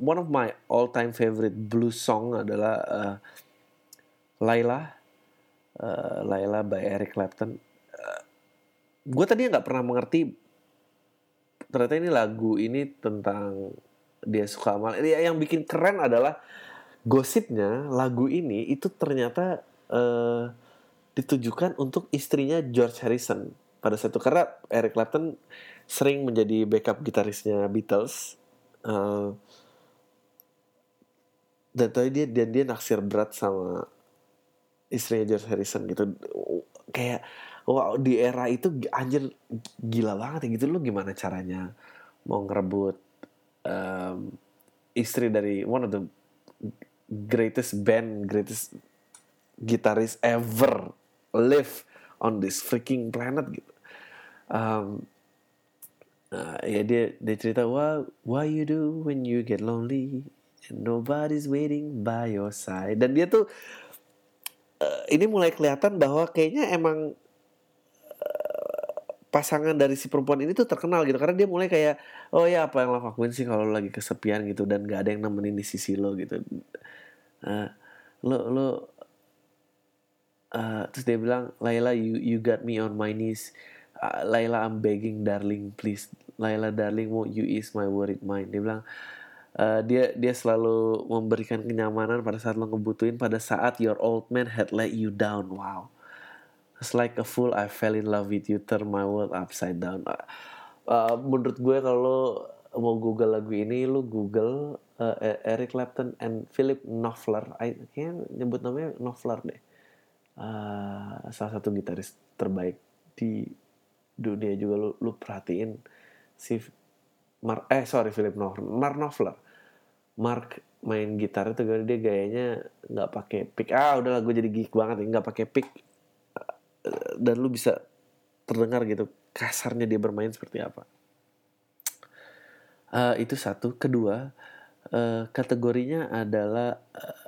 one of my all time favorite blues song adalah uh, Laila, uh, Laila by Eric Clapton. Uh, gue tadi nggak pernah mengerti ternyata ini lagu ini tentang dia suka sama yang bikin keren adalah gosipnya lagu ini itu ternyata uh, ditujukan untuk istrinya George Harrison pada saat itu. Karena Eric Clapton sering menjadi backup gitarisnya Beatles uh, dan tadi dia dan dia naksir berat sama istrinya George Harrison gitu. Kayak wow di era itu anjir gila banget ya gitu. Lo gimana caranya mau ngerebut um, istri dari one of the greatest band greatest gitaris ever live on this freaking planet gitu. Um, uh, ya dia dia cerita wah what you do when you get lonely and nobody's waiting by your side? Dan dia tuh uh, ini mulai kelihatan bahwa kayaknya emang pasangan dari si perempuan ini tuh terkenal gitu. Karena dia mulai kayak oh ya apa yang lo lakuin sih kalau lagi kesepian gitu dan gak ada yang nemenin di sisi lo gitu. Uh, lo lo uh, terus dia bilang Laila you you got me on my knees. Uh, Laila I'm begging darling please. Laila darling won't you ease my worried mind? Dia bilang Uh, dia dia selalu memberikan kenyamanan pada saat lo ngebutuhin pada saat your old man had let you down. Wow It's like a fool I fell in love with you turn my world upside down. Uh, menurut gue kalau mau Google lagu ini, lu Google uh, Eric Clapton and Philip Knopfler. I kayaknya nyebut namanya Knopfler deh. Uh, salah satu gitaris terbaik di dunia juga lu, lu perhatiin si Mar eh sorry Philip Knopfler, Mark Knopfler. Mark main gitar itu dia gayanya nggak pakai pick ah udah gue jadi geek banget nggak pakai pick dan lu bisa terdengar gitu kasarnya dia bermain seperti apa. Uh, itu satu. Kedua uh, kategorinya adalah uh,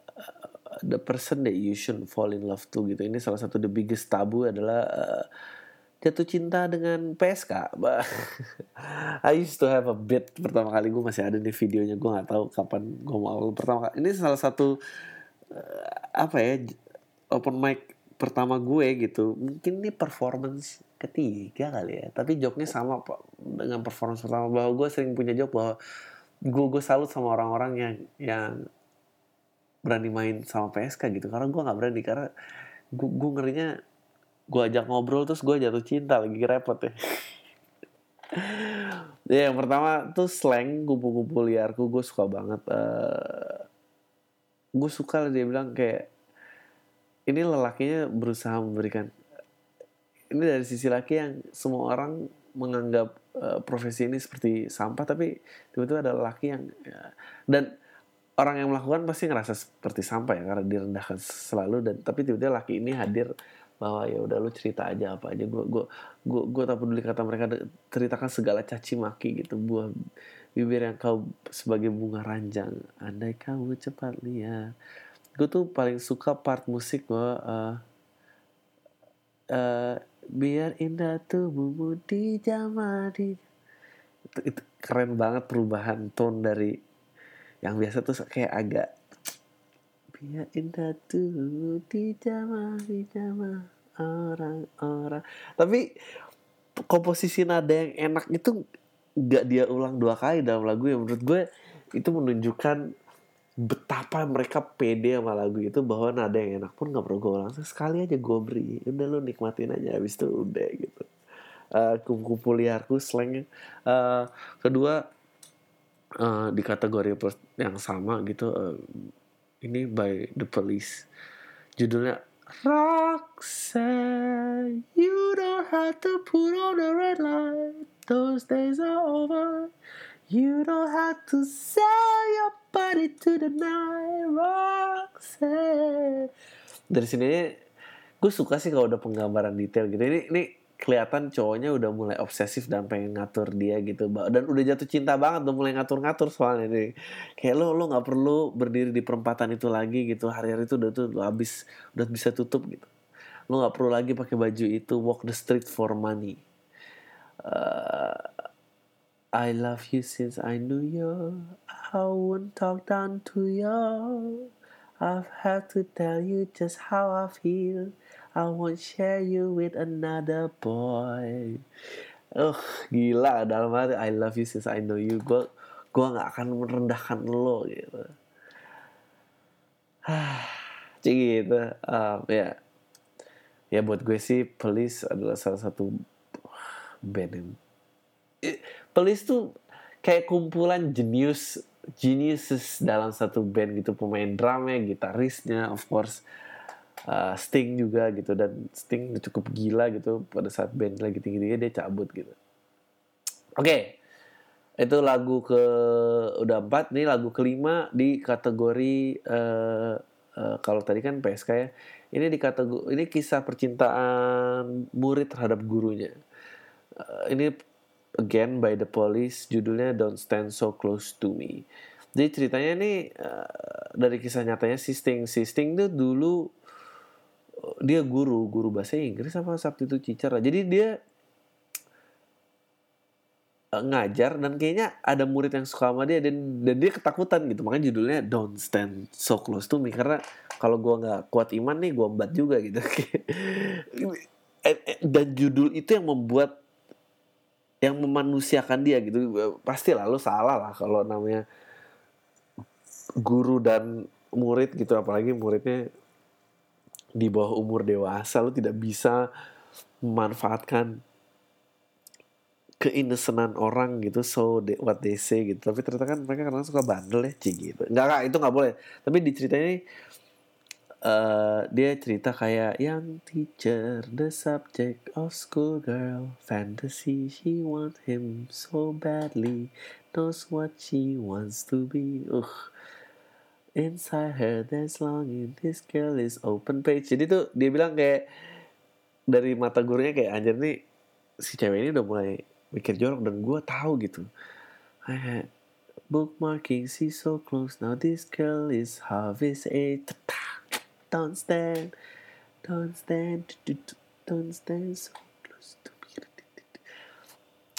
the person that you should fall in love to gitu. Ini salah satu the biggest tabu adalah uh, jatuh cinta dengan PSK. [LAUGHS] I used to have a bit pertama kali gue masih ada di videonya gue nggak tahu kapan gue mau pertama kali. Ini salah satu uh, apa ya open mic pertama gue gitu mungkin ini performance ketiga kali ya. Tapi joknya sama dengan performance pertama. Bahwa gue sering punya jok bahwa gue gue salut sama orang-orang yang yang berani main sama PSK gitu. Karena gue nggak berani karena gue, gue ngerinya gue ajak ngobrol terus gue jatuh cinta. Lagi repot ya. [LAUGHS] Ya yang pertama tuh slang kupu-kupu liarku. Gue suka banget uh, gue suka dia bilang kayak ini lelakinya berusaha memberikan ini dari sisi laki yang semua orang menganggap uh, profesi ini seperti sampah tapi tiba-tiba ada laki yang ya, dan orang yang melakukan pasti ngerasa seperti sampah ya karena direndahkan selalu dan tapi tiba-tiba laki ini hadir bahwa ya udah lu cerita aja apa aja gue gue gue gue tak peduli kata mereka ceritakan segala caci maki gitu buah bibir yang kau sebagai bunga ranjang. Andai kamu cepat lihat gue tuh paling suka part musik gue uh, uh, biar indah tubuhmu di jama di itu, itu keren banget perubahan tone dari yang biasa tuh kayak agak biar indah tuh di jama di jama orang-orang. Tapi komposisi nada yang enak itu gak dia ulang dua kali dalam lagu yang menurut gue itu menunjukkan betapa mereka pede sama lagu itu bahwa nada yang enak pun gak perlu gue ulang. Sekali aja gue beri. Udah lu nikmatin aja habis itu udah gitu. Uh, kumpul liarku slangnya. Uh, kedua uh, di kategori yang sama gitu uh, ini by the police. Judulnya Roxanne you don't have to put on a red light. Those days are over You don't have to sell your body to the night, Roxanne. Dari sini gue suka sih kalau udah penggambaran detail gitu. Ini, ini kelihatan cowoknya udah mulai obsesif dan pengen ngatur dia gitu. Dan udah jatuh cinta banget udah mulai ngatur-ngatur soalnya nih. Kayak lo lo nggak perlu berdiri di perempatan itu lagi gitu. Hari-hari itu udah tuh lo habis udah bisa tutup gitu. Lo nggak perlu lagi pakai baju itu walk the street for money. Uh, I love you since I knew you. I won't talk down to you. I have to tell you just how I feel. I won't share you with another boy. Oh, gila dalam hati I love you since I know you. Gue gue nggak akan merendahkan lo gitu. [SIGHS] Cik gitu. Um, ya. Ya buat gue sih Police adalah salah satu band yang Police tuh kayak kumpulan jenius geniuses dalam satu band gitu. Pemain drumnya gitarisnya of course. Uh, Sting juga gitu. Dan Sting cukup gila gitu pada saat band lagi tinggi tinggi dia cabut gitu. Oke. Okay. itu lagu ke udah empat nih lagu kelima di kategori uh, uh, kalau tadi kan PSK ya. Ini di kategori ini kisah percintaan murid terhadap gurunya. Uh, ini Again by the Police judulnya Don't Stand So Close to Me. Jadi ceritanya ini uh, dari kisah nyatanya si Sting. Si Sting tuh dulu uh, dia guru, guru bahasa Inggris sama substitute teacher. Jadi dia uh, ngajar dan kayaknya ada murid yang suka sama dia dan dan dia ketakutan gitu. Makanya judulnya Don't Stand So Close to Me karena kalau gua nggak kuat iman nih gua embat juga gitu. [LAUGHS] dan judul itu yang membuat yang memanusiakan dia gitu. Pasti lalu salah lah kalau namanya guru dan murid gitu. Apalagi muridnya di bawah umur dewasa lu tidak bisa memanfaatkan keinesenan orang gitu. So they, what they say gitu. Tapi ternyata kan mereka kadang suka bandel ya cik gitu. Nggak nggak itu nggak boleh. Tapi di ceritanya uh, dia cerita kayak yang teacher the subject of school girl fantasy she want him so badly knows what she wants to be. Uh inside her there's longing this girl is open page. Jadi tuh dia bilang kayak dari mata gurunya kayak anjir nih si cewek ini udah mulai mikir jorok dan gue tahu gitu. Kayak bookmarking she so close now this girl is half his age don't stand. Don't stand. Don't stand. So close to me.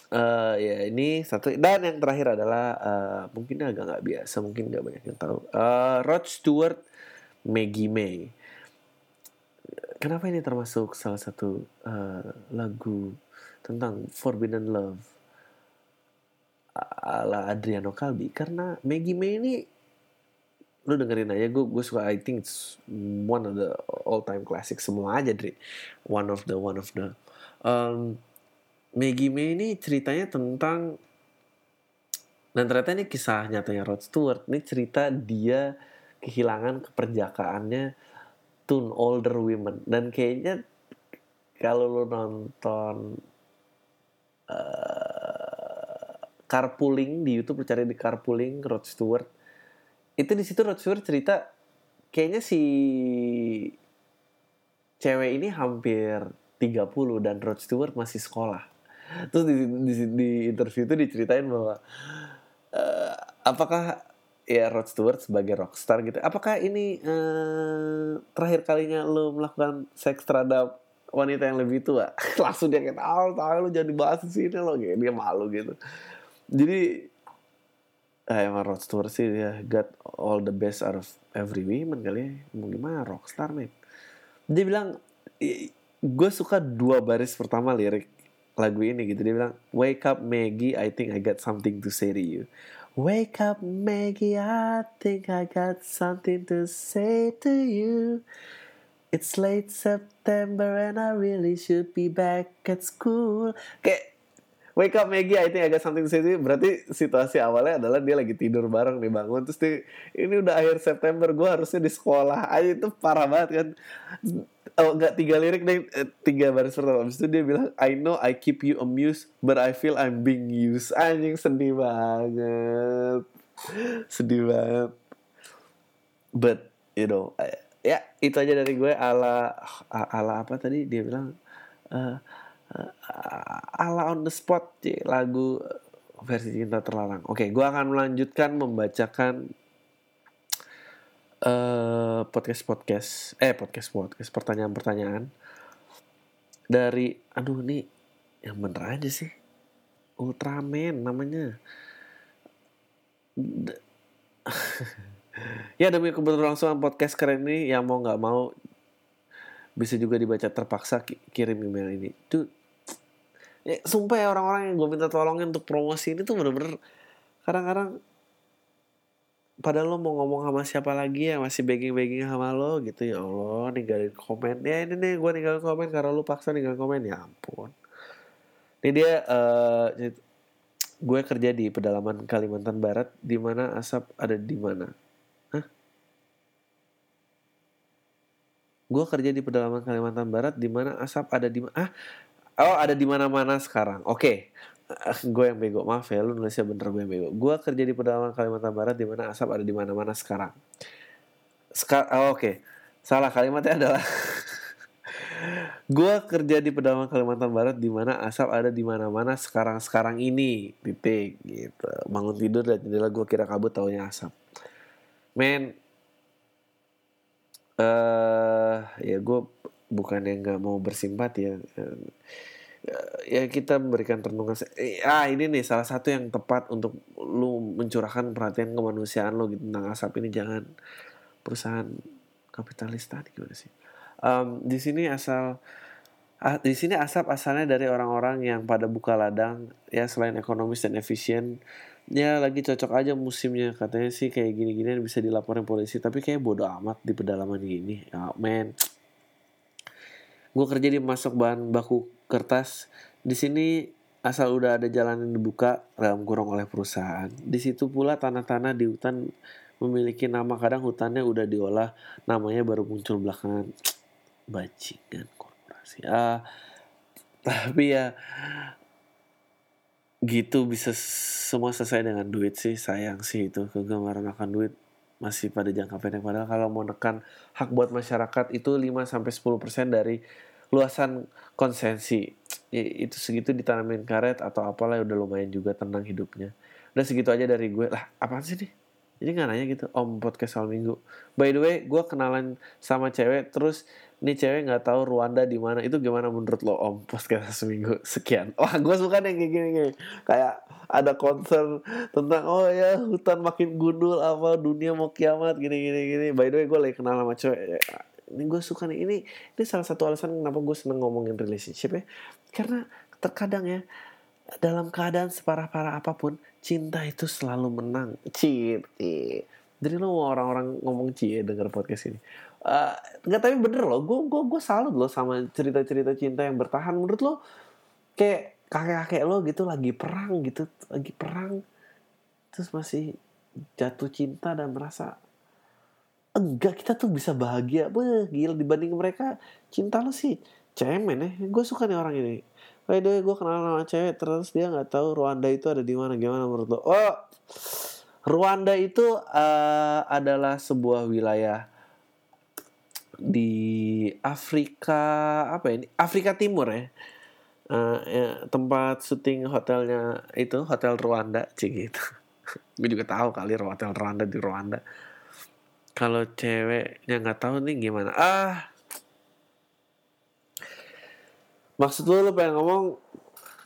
Uh, ya ini satu. Dan yang terakhir adalah uh, mungkin agak nggak biasa mungkin nggak banyak yang tahu. Uh, Rod Stewart Maggie May. Kenapa ini termasuk salah satu uh, lagu tentang Forbidden Love ala Adriano Calbi karena Maggie May ini lu dengerin aja gue gue suka I think it's one of the all time classic semua aja Dri. One of the one of the. Um, Maggie May ini ceritanya tentang dan ternyata ini kisah nyatanya Rod Stewart. Ini cerita dia kehilangan keperjakaannya to older women dan kayaknya kalau lu nonton uh, carpooling di YouTube lu cari di carpooling Rod Stewart itu di situ Rod Stewart cerita kayaknya si cewek ini hampir 30 dan Rod Stewart masih sekolah terus di, di, di interview itu diceritain bahwa uh, apakah ya Rod Stewart sebagai rockstar gitu. Apakah ini uh, terakhir kalinya lo melakukan seks terhadap wanita yang lebih tua? [LAUGHS] Langsung dia kayak tahu tahu lo jadi bahas di sini lo gitu. Dia malu gitu. Jadi eh, emang Rod Stewart sih dia got all the best out of every woman kali ya. Mau gimana rockstar nih. Dia bilang gue suka dua baris pertama lirik lagu ini gitu. Dia bilang wake up Maggie, I think I got something to say to you. Wake up, Maggie, I think I got something to say to you. It's late September and I really should be back at school. Kayak Wake up Maggie, I think I got something to say. Berarti situasi awalnya adalah dia lagi tidur bareng nih bangun. Terus dia, ini udah akhir September, gue harusnya di sekolah. Ayo itu parah banget kan? Oh enggak tiga lirik deh. Eh, tiga baris pertama. Habis itu dia bilang I know I keep you amused but I feel I'm being used. Anjing sedih banget. Sedih banget. But you know ya itu aja dari gue. Ala ala apa tadi dia bilang? Uh, ala on the spot lagu versi cinta terlarang. Oke gue akan melanjutkan membacakan uh, podcast podcast eh podcast podcast pertanyaan pertanyaan dari aduh nih yang bener aja sih. Ultraman namanya. [LAUGHS] Ya demi keberlangsungan podcast keren ini yang mau nggak mau bisa juga dibaca terpaksa kirim email ini. Tuh ya, sumpah ya orang-orang yang gue minta tolongin untuk promosi ini tuh bener-bener kadang-kadang padahal lo mau ngomong sama siapa lagi yang masih begging-begging sama lo gitu ya Allah ninggalin komen. Ya ini nih gue ninggalin komen karena lo paksa ninggalin komen. Ya ampun. Ini dia uh, gue kerja di pedalaman Kalimantan Barat di mana asap ada di mana? Gue kerja di pedalaman Kalimantan Barat di mana asap ada di ah oh ada di mana-mana sekarang. Oke. Okay gue yang bego. Maaf ya lu nulisnya bener gue yang bego. Gue kerja di pedalaman Kalimantan Barat di mana asap ada di mana-mana sekarang. Sekar oh, oke. Okay. salah kalimatnya adalah [LAUGHS] gue kerja di pedalaman Kalimantan Barat di mana asap ada di mana-mana sekarang sekarang ini. Titik gitu. Bangun tidur dan jendela gue kira kabut taunya asap. Men. Eh uh, ya gue bukan yang nggak mau bersimpati ya ya kita memberikan renungan ah ini nih salah satu yang tepat untuk lu mencurahkan perhatian kemanusiaan lo gitu tentang asap ini. Jangan perusahaan kapitalis tadi gimana sih? Um, di sini asal ah, di sini asap asalnya dari orang-orang yang pada buka ladang ya selain ekonomis dan efisien ya lagi cocok aja musimnya. Katanya sih kayak gini-gini bisa dilaporin polisi tapi kayak bodoh amat di pedalaman gini. Ya men gue kerja di masuk bahan baku kertas. Di sini asal udah ada jalan yang dibuka dalam kurung oleh perusahaan. Di situ pula tanah-tanah di hutan memiliki nama. Kadang hutannya udah diolah namanya baru muncul belakangan. [TSK] Bajingan korporasi. Ah tapi ya gitu bisa semua selesai dengan duit sih. Sayang sih itu kegemaran akan duit masih pada jangka pendek. Padahal kalau mau nekan hak buat masyarakat itu 5 sampai 10% dari luasan konsensi. Ya, itu segitu ditanamin karet atau apalah udah lumayan juga tenang hidupnya. Udah segitu aja dari gue. Lah apaan sih nih? Jadi nggak nanya gitu om podcast soal minggu. By the way gue kenalan sama cewek terus nih cewek nggak tahu Rwanda di mana. Itu gimana menurut lo om? Podcast seminggu sekian. [LAUGHS] Wah gue suka nih kayak gini, gini kayak ada konser tentang oh ya hutan makin gundul apa dunia mau kiamat gini gini gini. By the way gue lagi kenal sama cewek. Ini gue suka nih ini ini salah satu alasan kenapa gue seneng ngomongin relationship ya. Karena terkadang ya dalam keadaan separah-parah apa pun cinta itu selalu menang. Cinta jadi lo mau orang-orang ngomong cie denger podcast ini uh, nggak tapi bener loh. Gue gue gue salut loh sama cerita-cerita cinta yang bertahan. Menurut lo kayak kakek-kakek lo gitu lagi perang gitu lagi perang terus masih jatuh cinta dan merasa enggak kita tuh bisa bahagia. Beuh, gila dibanding mereka cinta lo sih cemen ya. Gue suka nih orang ini. By the way, gue kenal sama cewek terus dia nggak tahu Rwanda itu ada di mana. Gimana menurut lo? Oh, Rwanda itu uh, adalah sebuah wilayah di Afrika apa ini? Afrika Timur ya. Uh, ya, tempat syuting hotelnya itu hotel Rwanda cik gitu. gue juga tahu kali hotel Rwanda di Rwanda. Kalau ceweknya nggak tahu nih gimana? Ah, maksud lu lu pengen ngomong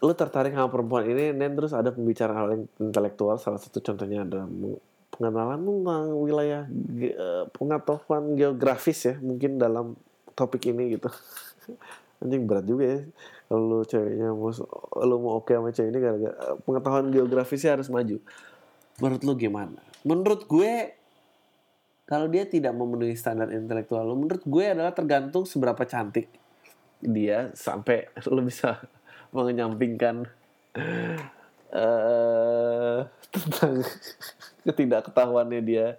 lu tertarik sama perempuan ini dan terus ada pembicaraan intelektual salah satu contohnya ada pengenalan tentang wilayah eh, pengetahuan geografis ya mungkin dalam topik ini gitu. [LAUGHS] Anjing berat juga ya kalau lu ceweknya mau lu mau oke sama cewek ini gara-gara pengetahuan geografisnya harus maju. Menurut lu gimana? Menurut gue kalau dia tidak memenuhi standar intelektual lu menurut gue adalah tergantung seberapa cantik dia sampai [LAUGHS] lo bisa mengenyampingkan uh, [LAUGHS] tentang ketidakketahuannya dia.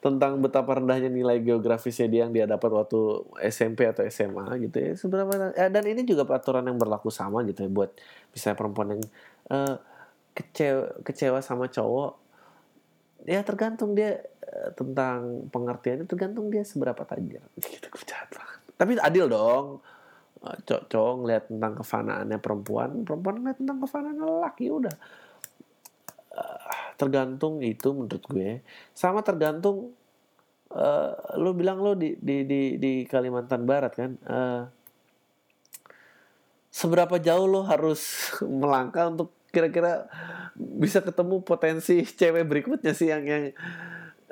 Tentang betapa rendahnya nilai geografisnya dia yang dia dapat waktu SMP atau SMA gitu ya. Seberapa ya, dan ini juga peraturan yang berlaku sama gitu ya buat misalnya perempuan yang uh, kecewa kecewa sama cowok. Ya tergantung dia uh, tentang pengertiannya tergantung dia seberapa tajir. [LAUGHS] Gitu tapi adil dong eh, cowok-cowok ngeliat tentang kefanaannya perempuan perempuan ngeliat tentang kefanaan lelaki udah. Uh, tergantung itu menurut gue. Sama tergantung uh, lo bilang lo di di di di Kalimantan Barat kan uh, seberapa jauh lo harus [LAUGHS] melangkah untuk kira-kira bisa ketemu potensi cewek berikutnya sih yang yang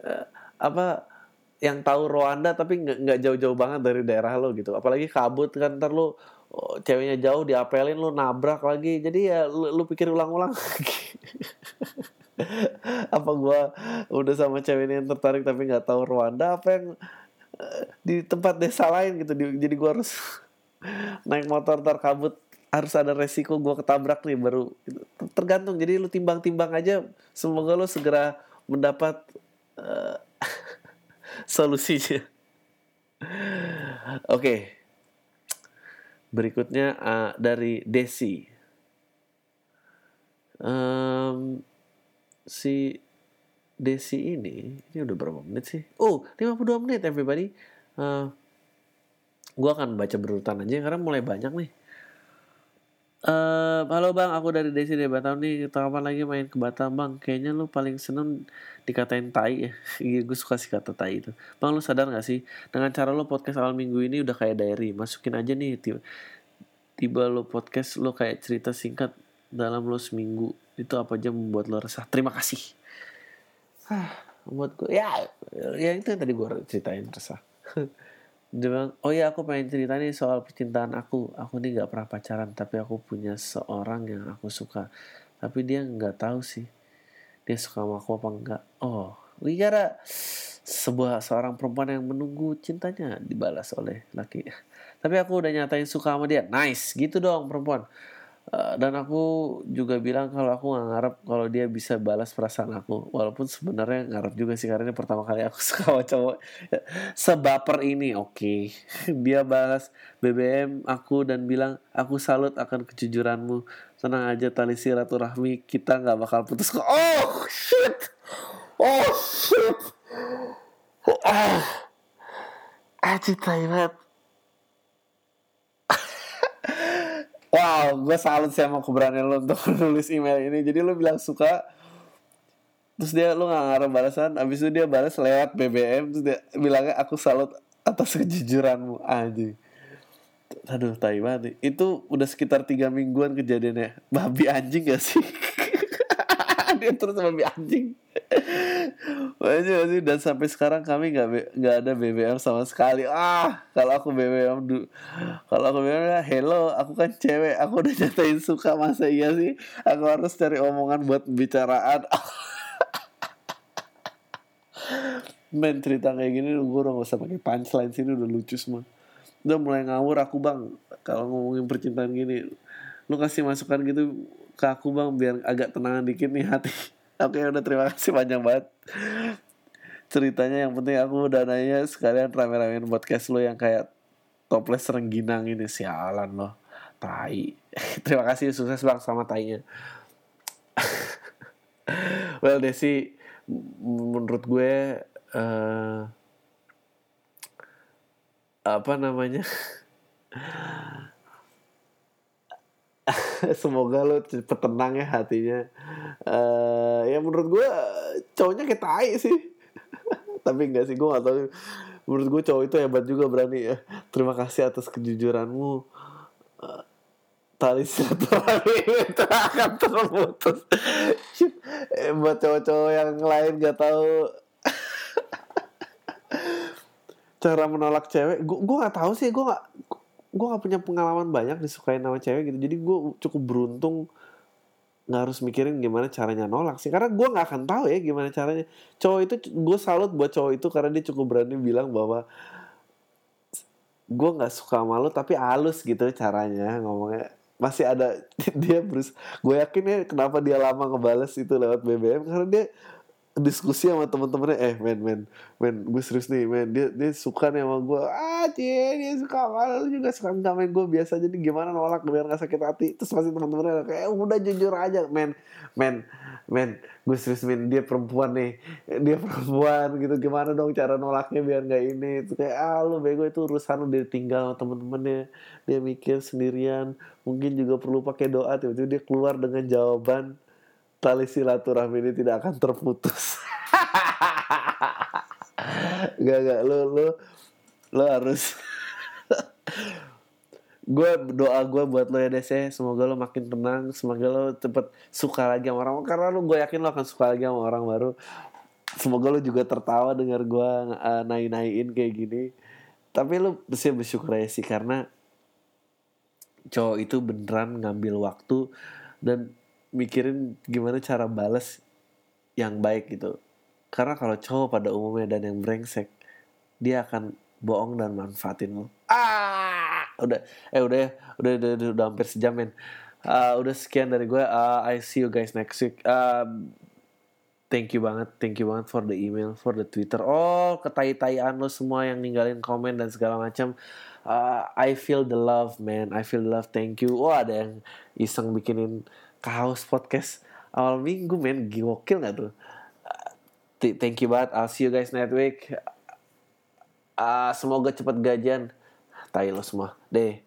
uh, apa yang tahu Rwanda tapi nggak jauh-jauh banget dari daerah lo gitu. Apalagi kabut kan ntar lo oh, ceweknya jauh diapelin lo nabrak lagi. Jadi ya lo, lo pikir ulang-ulang [LAUGHS] apa gue udah sama cewek ini yang tertarik tapi nggak tahu Rwanda? Apa yang uh, di tempat desa lain gitu? Jadi gue harus [LAUGHS] naik motor ntar kabut harus ada resiko gue ketabrak nih baru. Tergantung jadi lu timbang-timbang aja semoga lo segera mendapat uh, [LAUGHS] solusinya. Oke. Okay. Berikutnya uh, dari Desi. Um, si Desi ini, ini udah berapa menit sih? Oh, 52 menit everybody. Uh, gue akan baca berurutan aja karena mulai banyak nih. Uh, halo bang, aku dari Desi dari Batam nih. Kita kapan lagi main ke Batam bang? Kayaknya lu paling seneng dikatain tai ya. [LAUGHS] Iya, gue suka sih kata tai itu. Bang lu sadar gak sih? Dengan cara lu podcast awal minggu ini udah kayak diary. Masukin aja nih tiba, tiba lu podcast lu kayak cerita singkat dalam lu seminggu. Itu apa aja membuat lu resah. Terima kasih. [SIGHS] Ah, membuat gue ya, ya itu yang tadi gue ceritain resah. [LAUGHS] dia bilang oh ya aku pengen cerita nih soal percintaan aku. Aku nih nggak pernah pacaran tapi aku punya seorang yang aku suka. Tapi dia nggak tahu sih dia suka sama aku apa enggak oh Wigara sebuah seorang perempuan yang menunggu cintanya dibalas oleh laki. Tapi aku udah nyatain suka sama dia. Nice gitu dong perempuan Eh, dan aku juga bilang kalau aku nggak ngarep kalau dia bisa balas perasaan aku. Walaupun sebenarnya ngarep juga sih karena ini pertama kali aku [LAUGHS] suka sama cowok. Sebaper ini oke. Okay. [LAUGHS] dia balas BBM aku dan bilang aku salut akan kejujuranmu. Tenang aja tali silaturahmi kita nggak bakal putus kok. Oh shit. Oh shit. Ah. Agitai Wow, gue salut sih sama keberanian lo untuk [LAUGHS] nulis email ini. Jadi lo bilang suka, terus dia lo gak ngarep balasan, abis itu dia balas lewat BBM, terus dia bilangnya aku salut atas kejujuranmu anjing. Aduh, tai banget. Itu udah sekitar tiga mingguan kejadiannya. Babi anjing gak sih? [LAUGHS] dia terus babi anjing. Makanya sih dan sampai sekarang kami nggak nggak ada BBM sama sekali. Ah, kalau aku BBM du, kalau aku BBM ya hello, aku kan cewek, aku udah nyatain suka masa iya sih. Aku harus cari omongan buat pembicaraan. [LAUGHS] Men cerita kayak gini gue udah gak usah pakai punchline sini udah lucu semua. Udah mulai ngawur aku bang kalau ngomongin percintaan gini. Lu kasih masukan gitu ke aku bang biar agak tenangan dikit nih hati. Oke udah terima kasih banyak banget. Ceritanya yang penting aku udah nanya sekalian rame-ramein podcast lo yang kayak toples rengginang ini. Sialan loh tai. [LAUGHS] Terima kasih sukses bang sama tainya. [LAUGHS] Well Desi menurut gue uh, apa namanya [LAUGHS] [LAUGHS] semoga lo cepet tenang ya hatinya. Uh, ya menurut gue cowoknya kayak tai sih. [LAUGHS] Tapi enggak sih gue gak tahu. Menurut gue cowok itu hebat juga berani ya. Terima kasih atas kejujuranmu. Uh, tali silaturahmi [LAUGHS] itu akan terputus. Eh, buat cowok-cowok yang lain gak tahu. Cara menolak cewek gue gue nggak tahu sih gue nggak gue nggak punya pengalaman banyak disukain sama cewek gitu. Jadi gue cukup beruntung nggak harus mikirin gimana caranya nolak sih. Karena gue nggak akan tahu ya gimana caranya. Cowok itu gue salut buat cowok itu karena dia cukup berani bilang bahwa gue nggak suka malu tapi halus gitu caranya ngomongnya. Masih ada [LAUGHS] dia terus gue yakin ya kenapa dia lama ngebales itu lewat BBM karena dia diskusi sama temen-temennya eh men men men gue serius nih men dia dia suka nih sama gue ah cie dia suka sama lu juga suka sama gue biasa jadi gimana nolak biar gak sakit hati. Terus pasti teman-temannya kayak udah jujur aja. Men men men gue serius men dia perempuan nih. Dia perempuan gitu gimana dong cara nolaknya biar nggak ini? Itu kayak ah lu bego itu urusan lu. Dia tinggal sama temen-temennya. Dia mikir sendirian. Mungkin juga perlu pakai doa tiba-tiba dia keluar dengan jawaban tali silaturahmi ini tidak akan terputus. [LAUGHS] gak gak lo lo lo harus [LAUGHS] gue doa gue buat lo ya Des ya. Semoga lo makin tenang semoga lo cepet suka lagi sama orang. Karena lo gue yakin lo akan suka lagi sama orang baru. Semoga lo juga tertawa dengar gue uh, naik naikin kayak gini. Tapi lo mesti bersyukur aja sih karena cowok itu beneran ngambil waktu dan mikirin gimana cara balas yang baik gitu. Karena kalau cowok pada umumnya dan yang brengsek dia akan bohong dan manfaatin lo. Ah! Udah eh udah ya udah udah, udah, udah hampir sejam men. Uh, udah sekian dari gue uh, I see you guys next week. Uh, thank you banget thank you banget for the email for the twitter. Oh ketai-taian lo semua yang ninggalin komen dan segala macam. Uh, I feel the love man. I feel the love. Thank you. Oh ada yang iseng bikinin kaos podcast. Awal minggu men. Gokil gak tuh? Thank you banget. I'll see you guys next week. Uh, semoga cepat gajian. Tai lo semua. Deh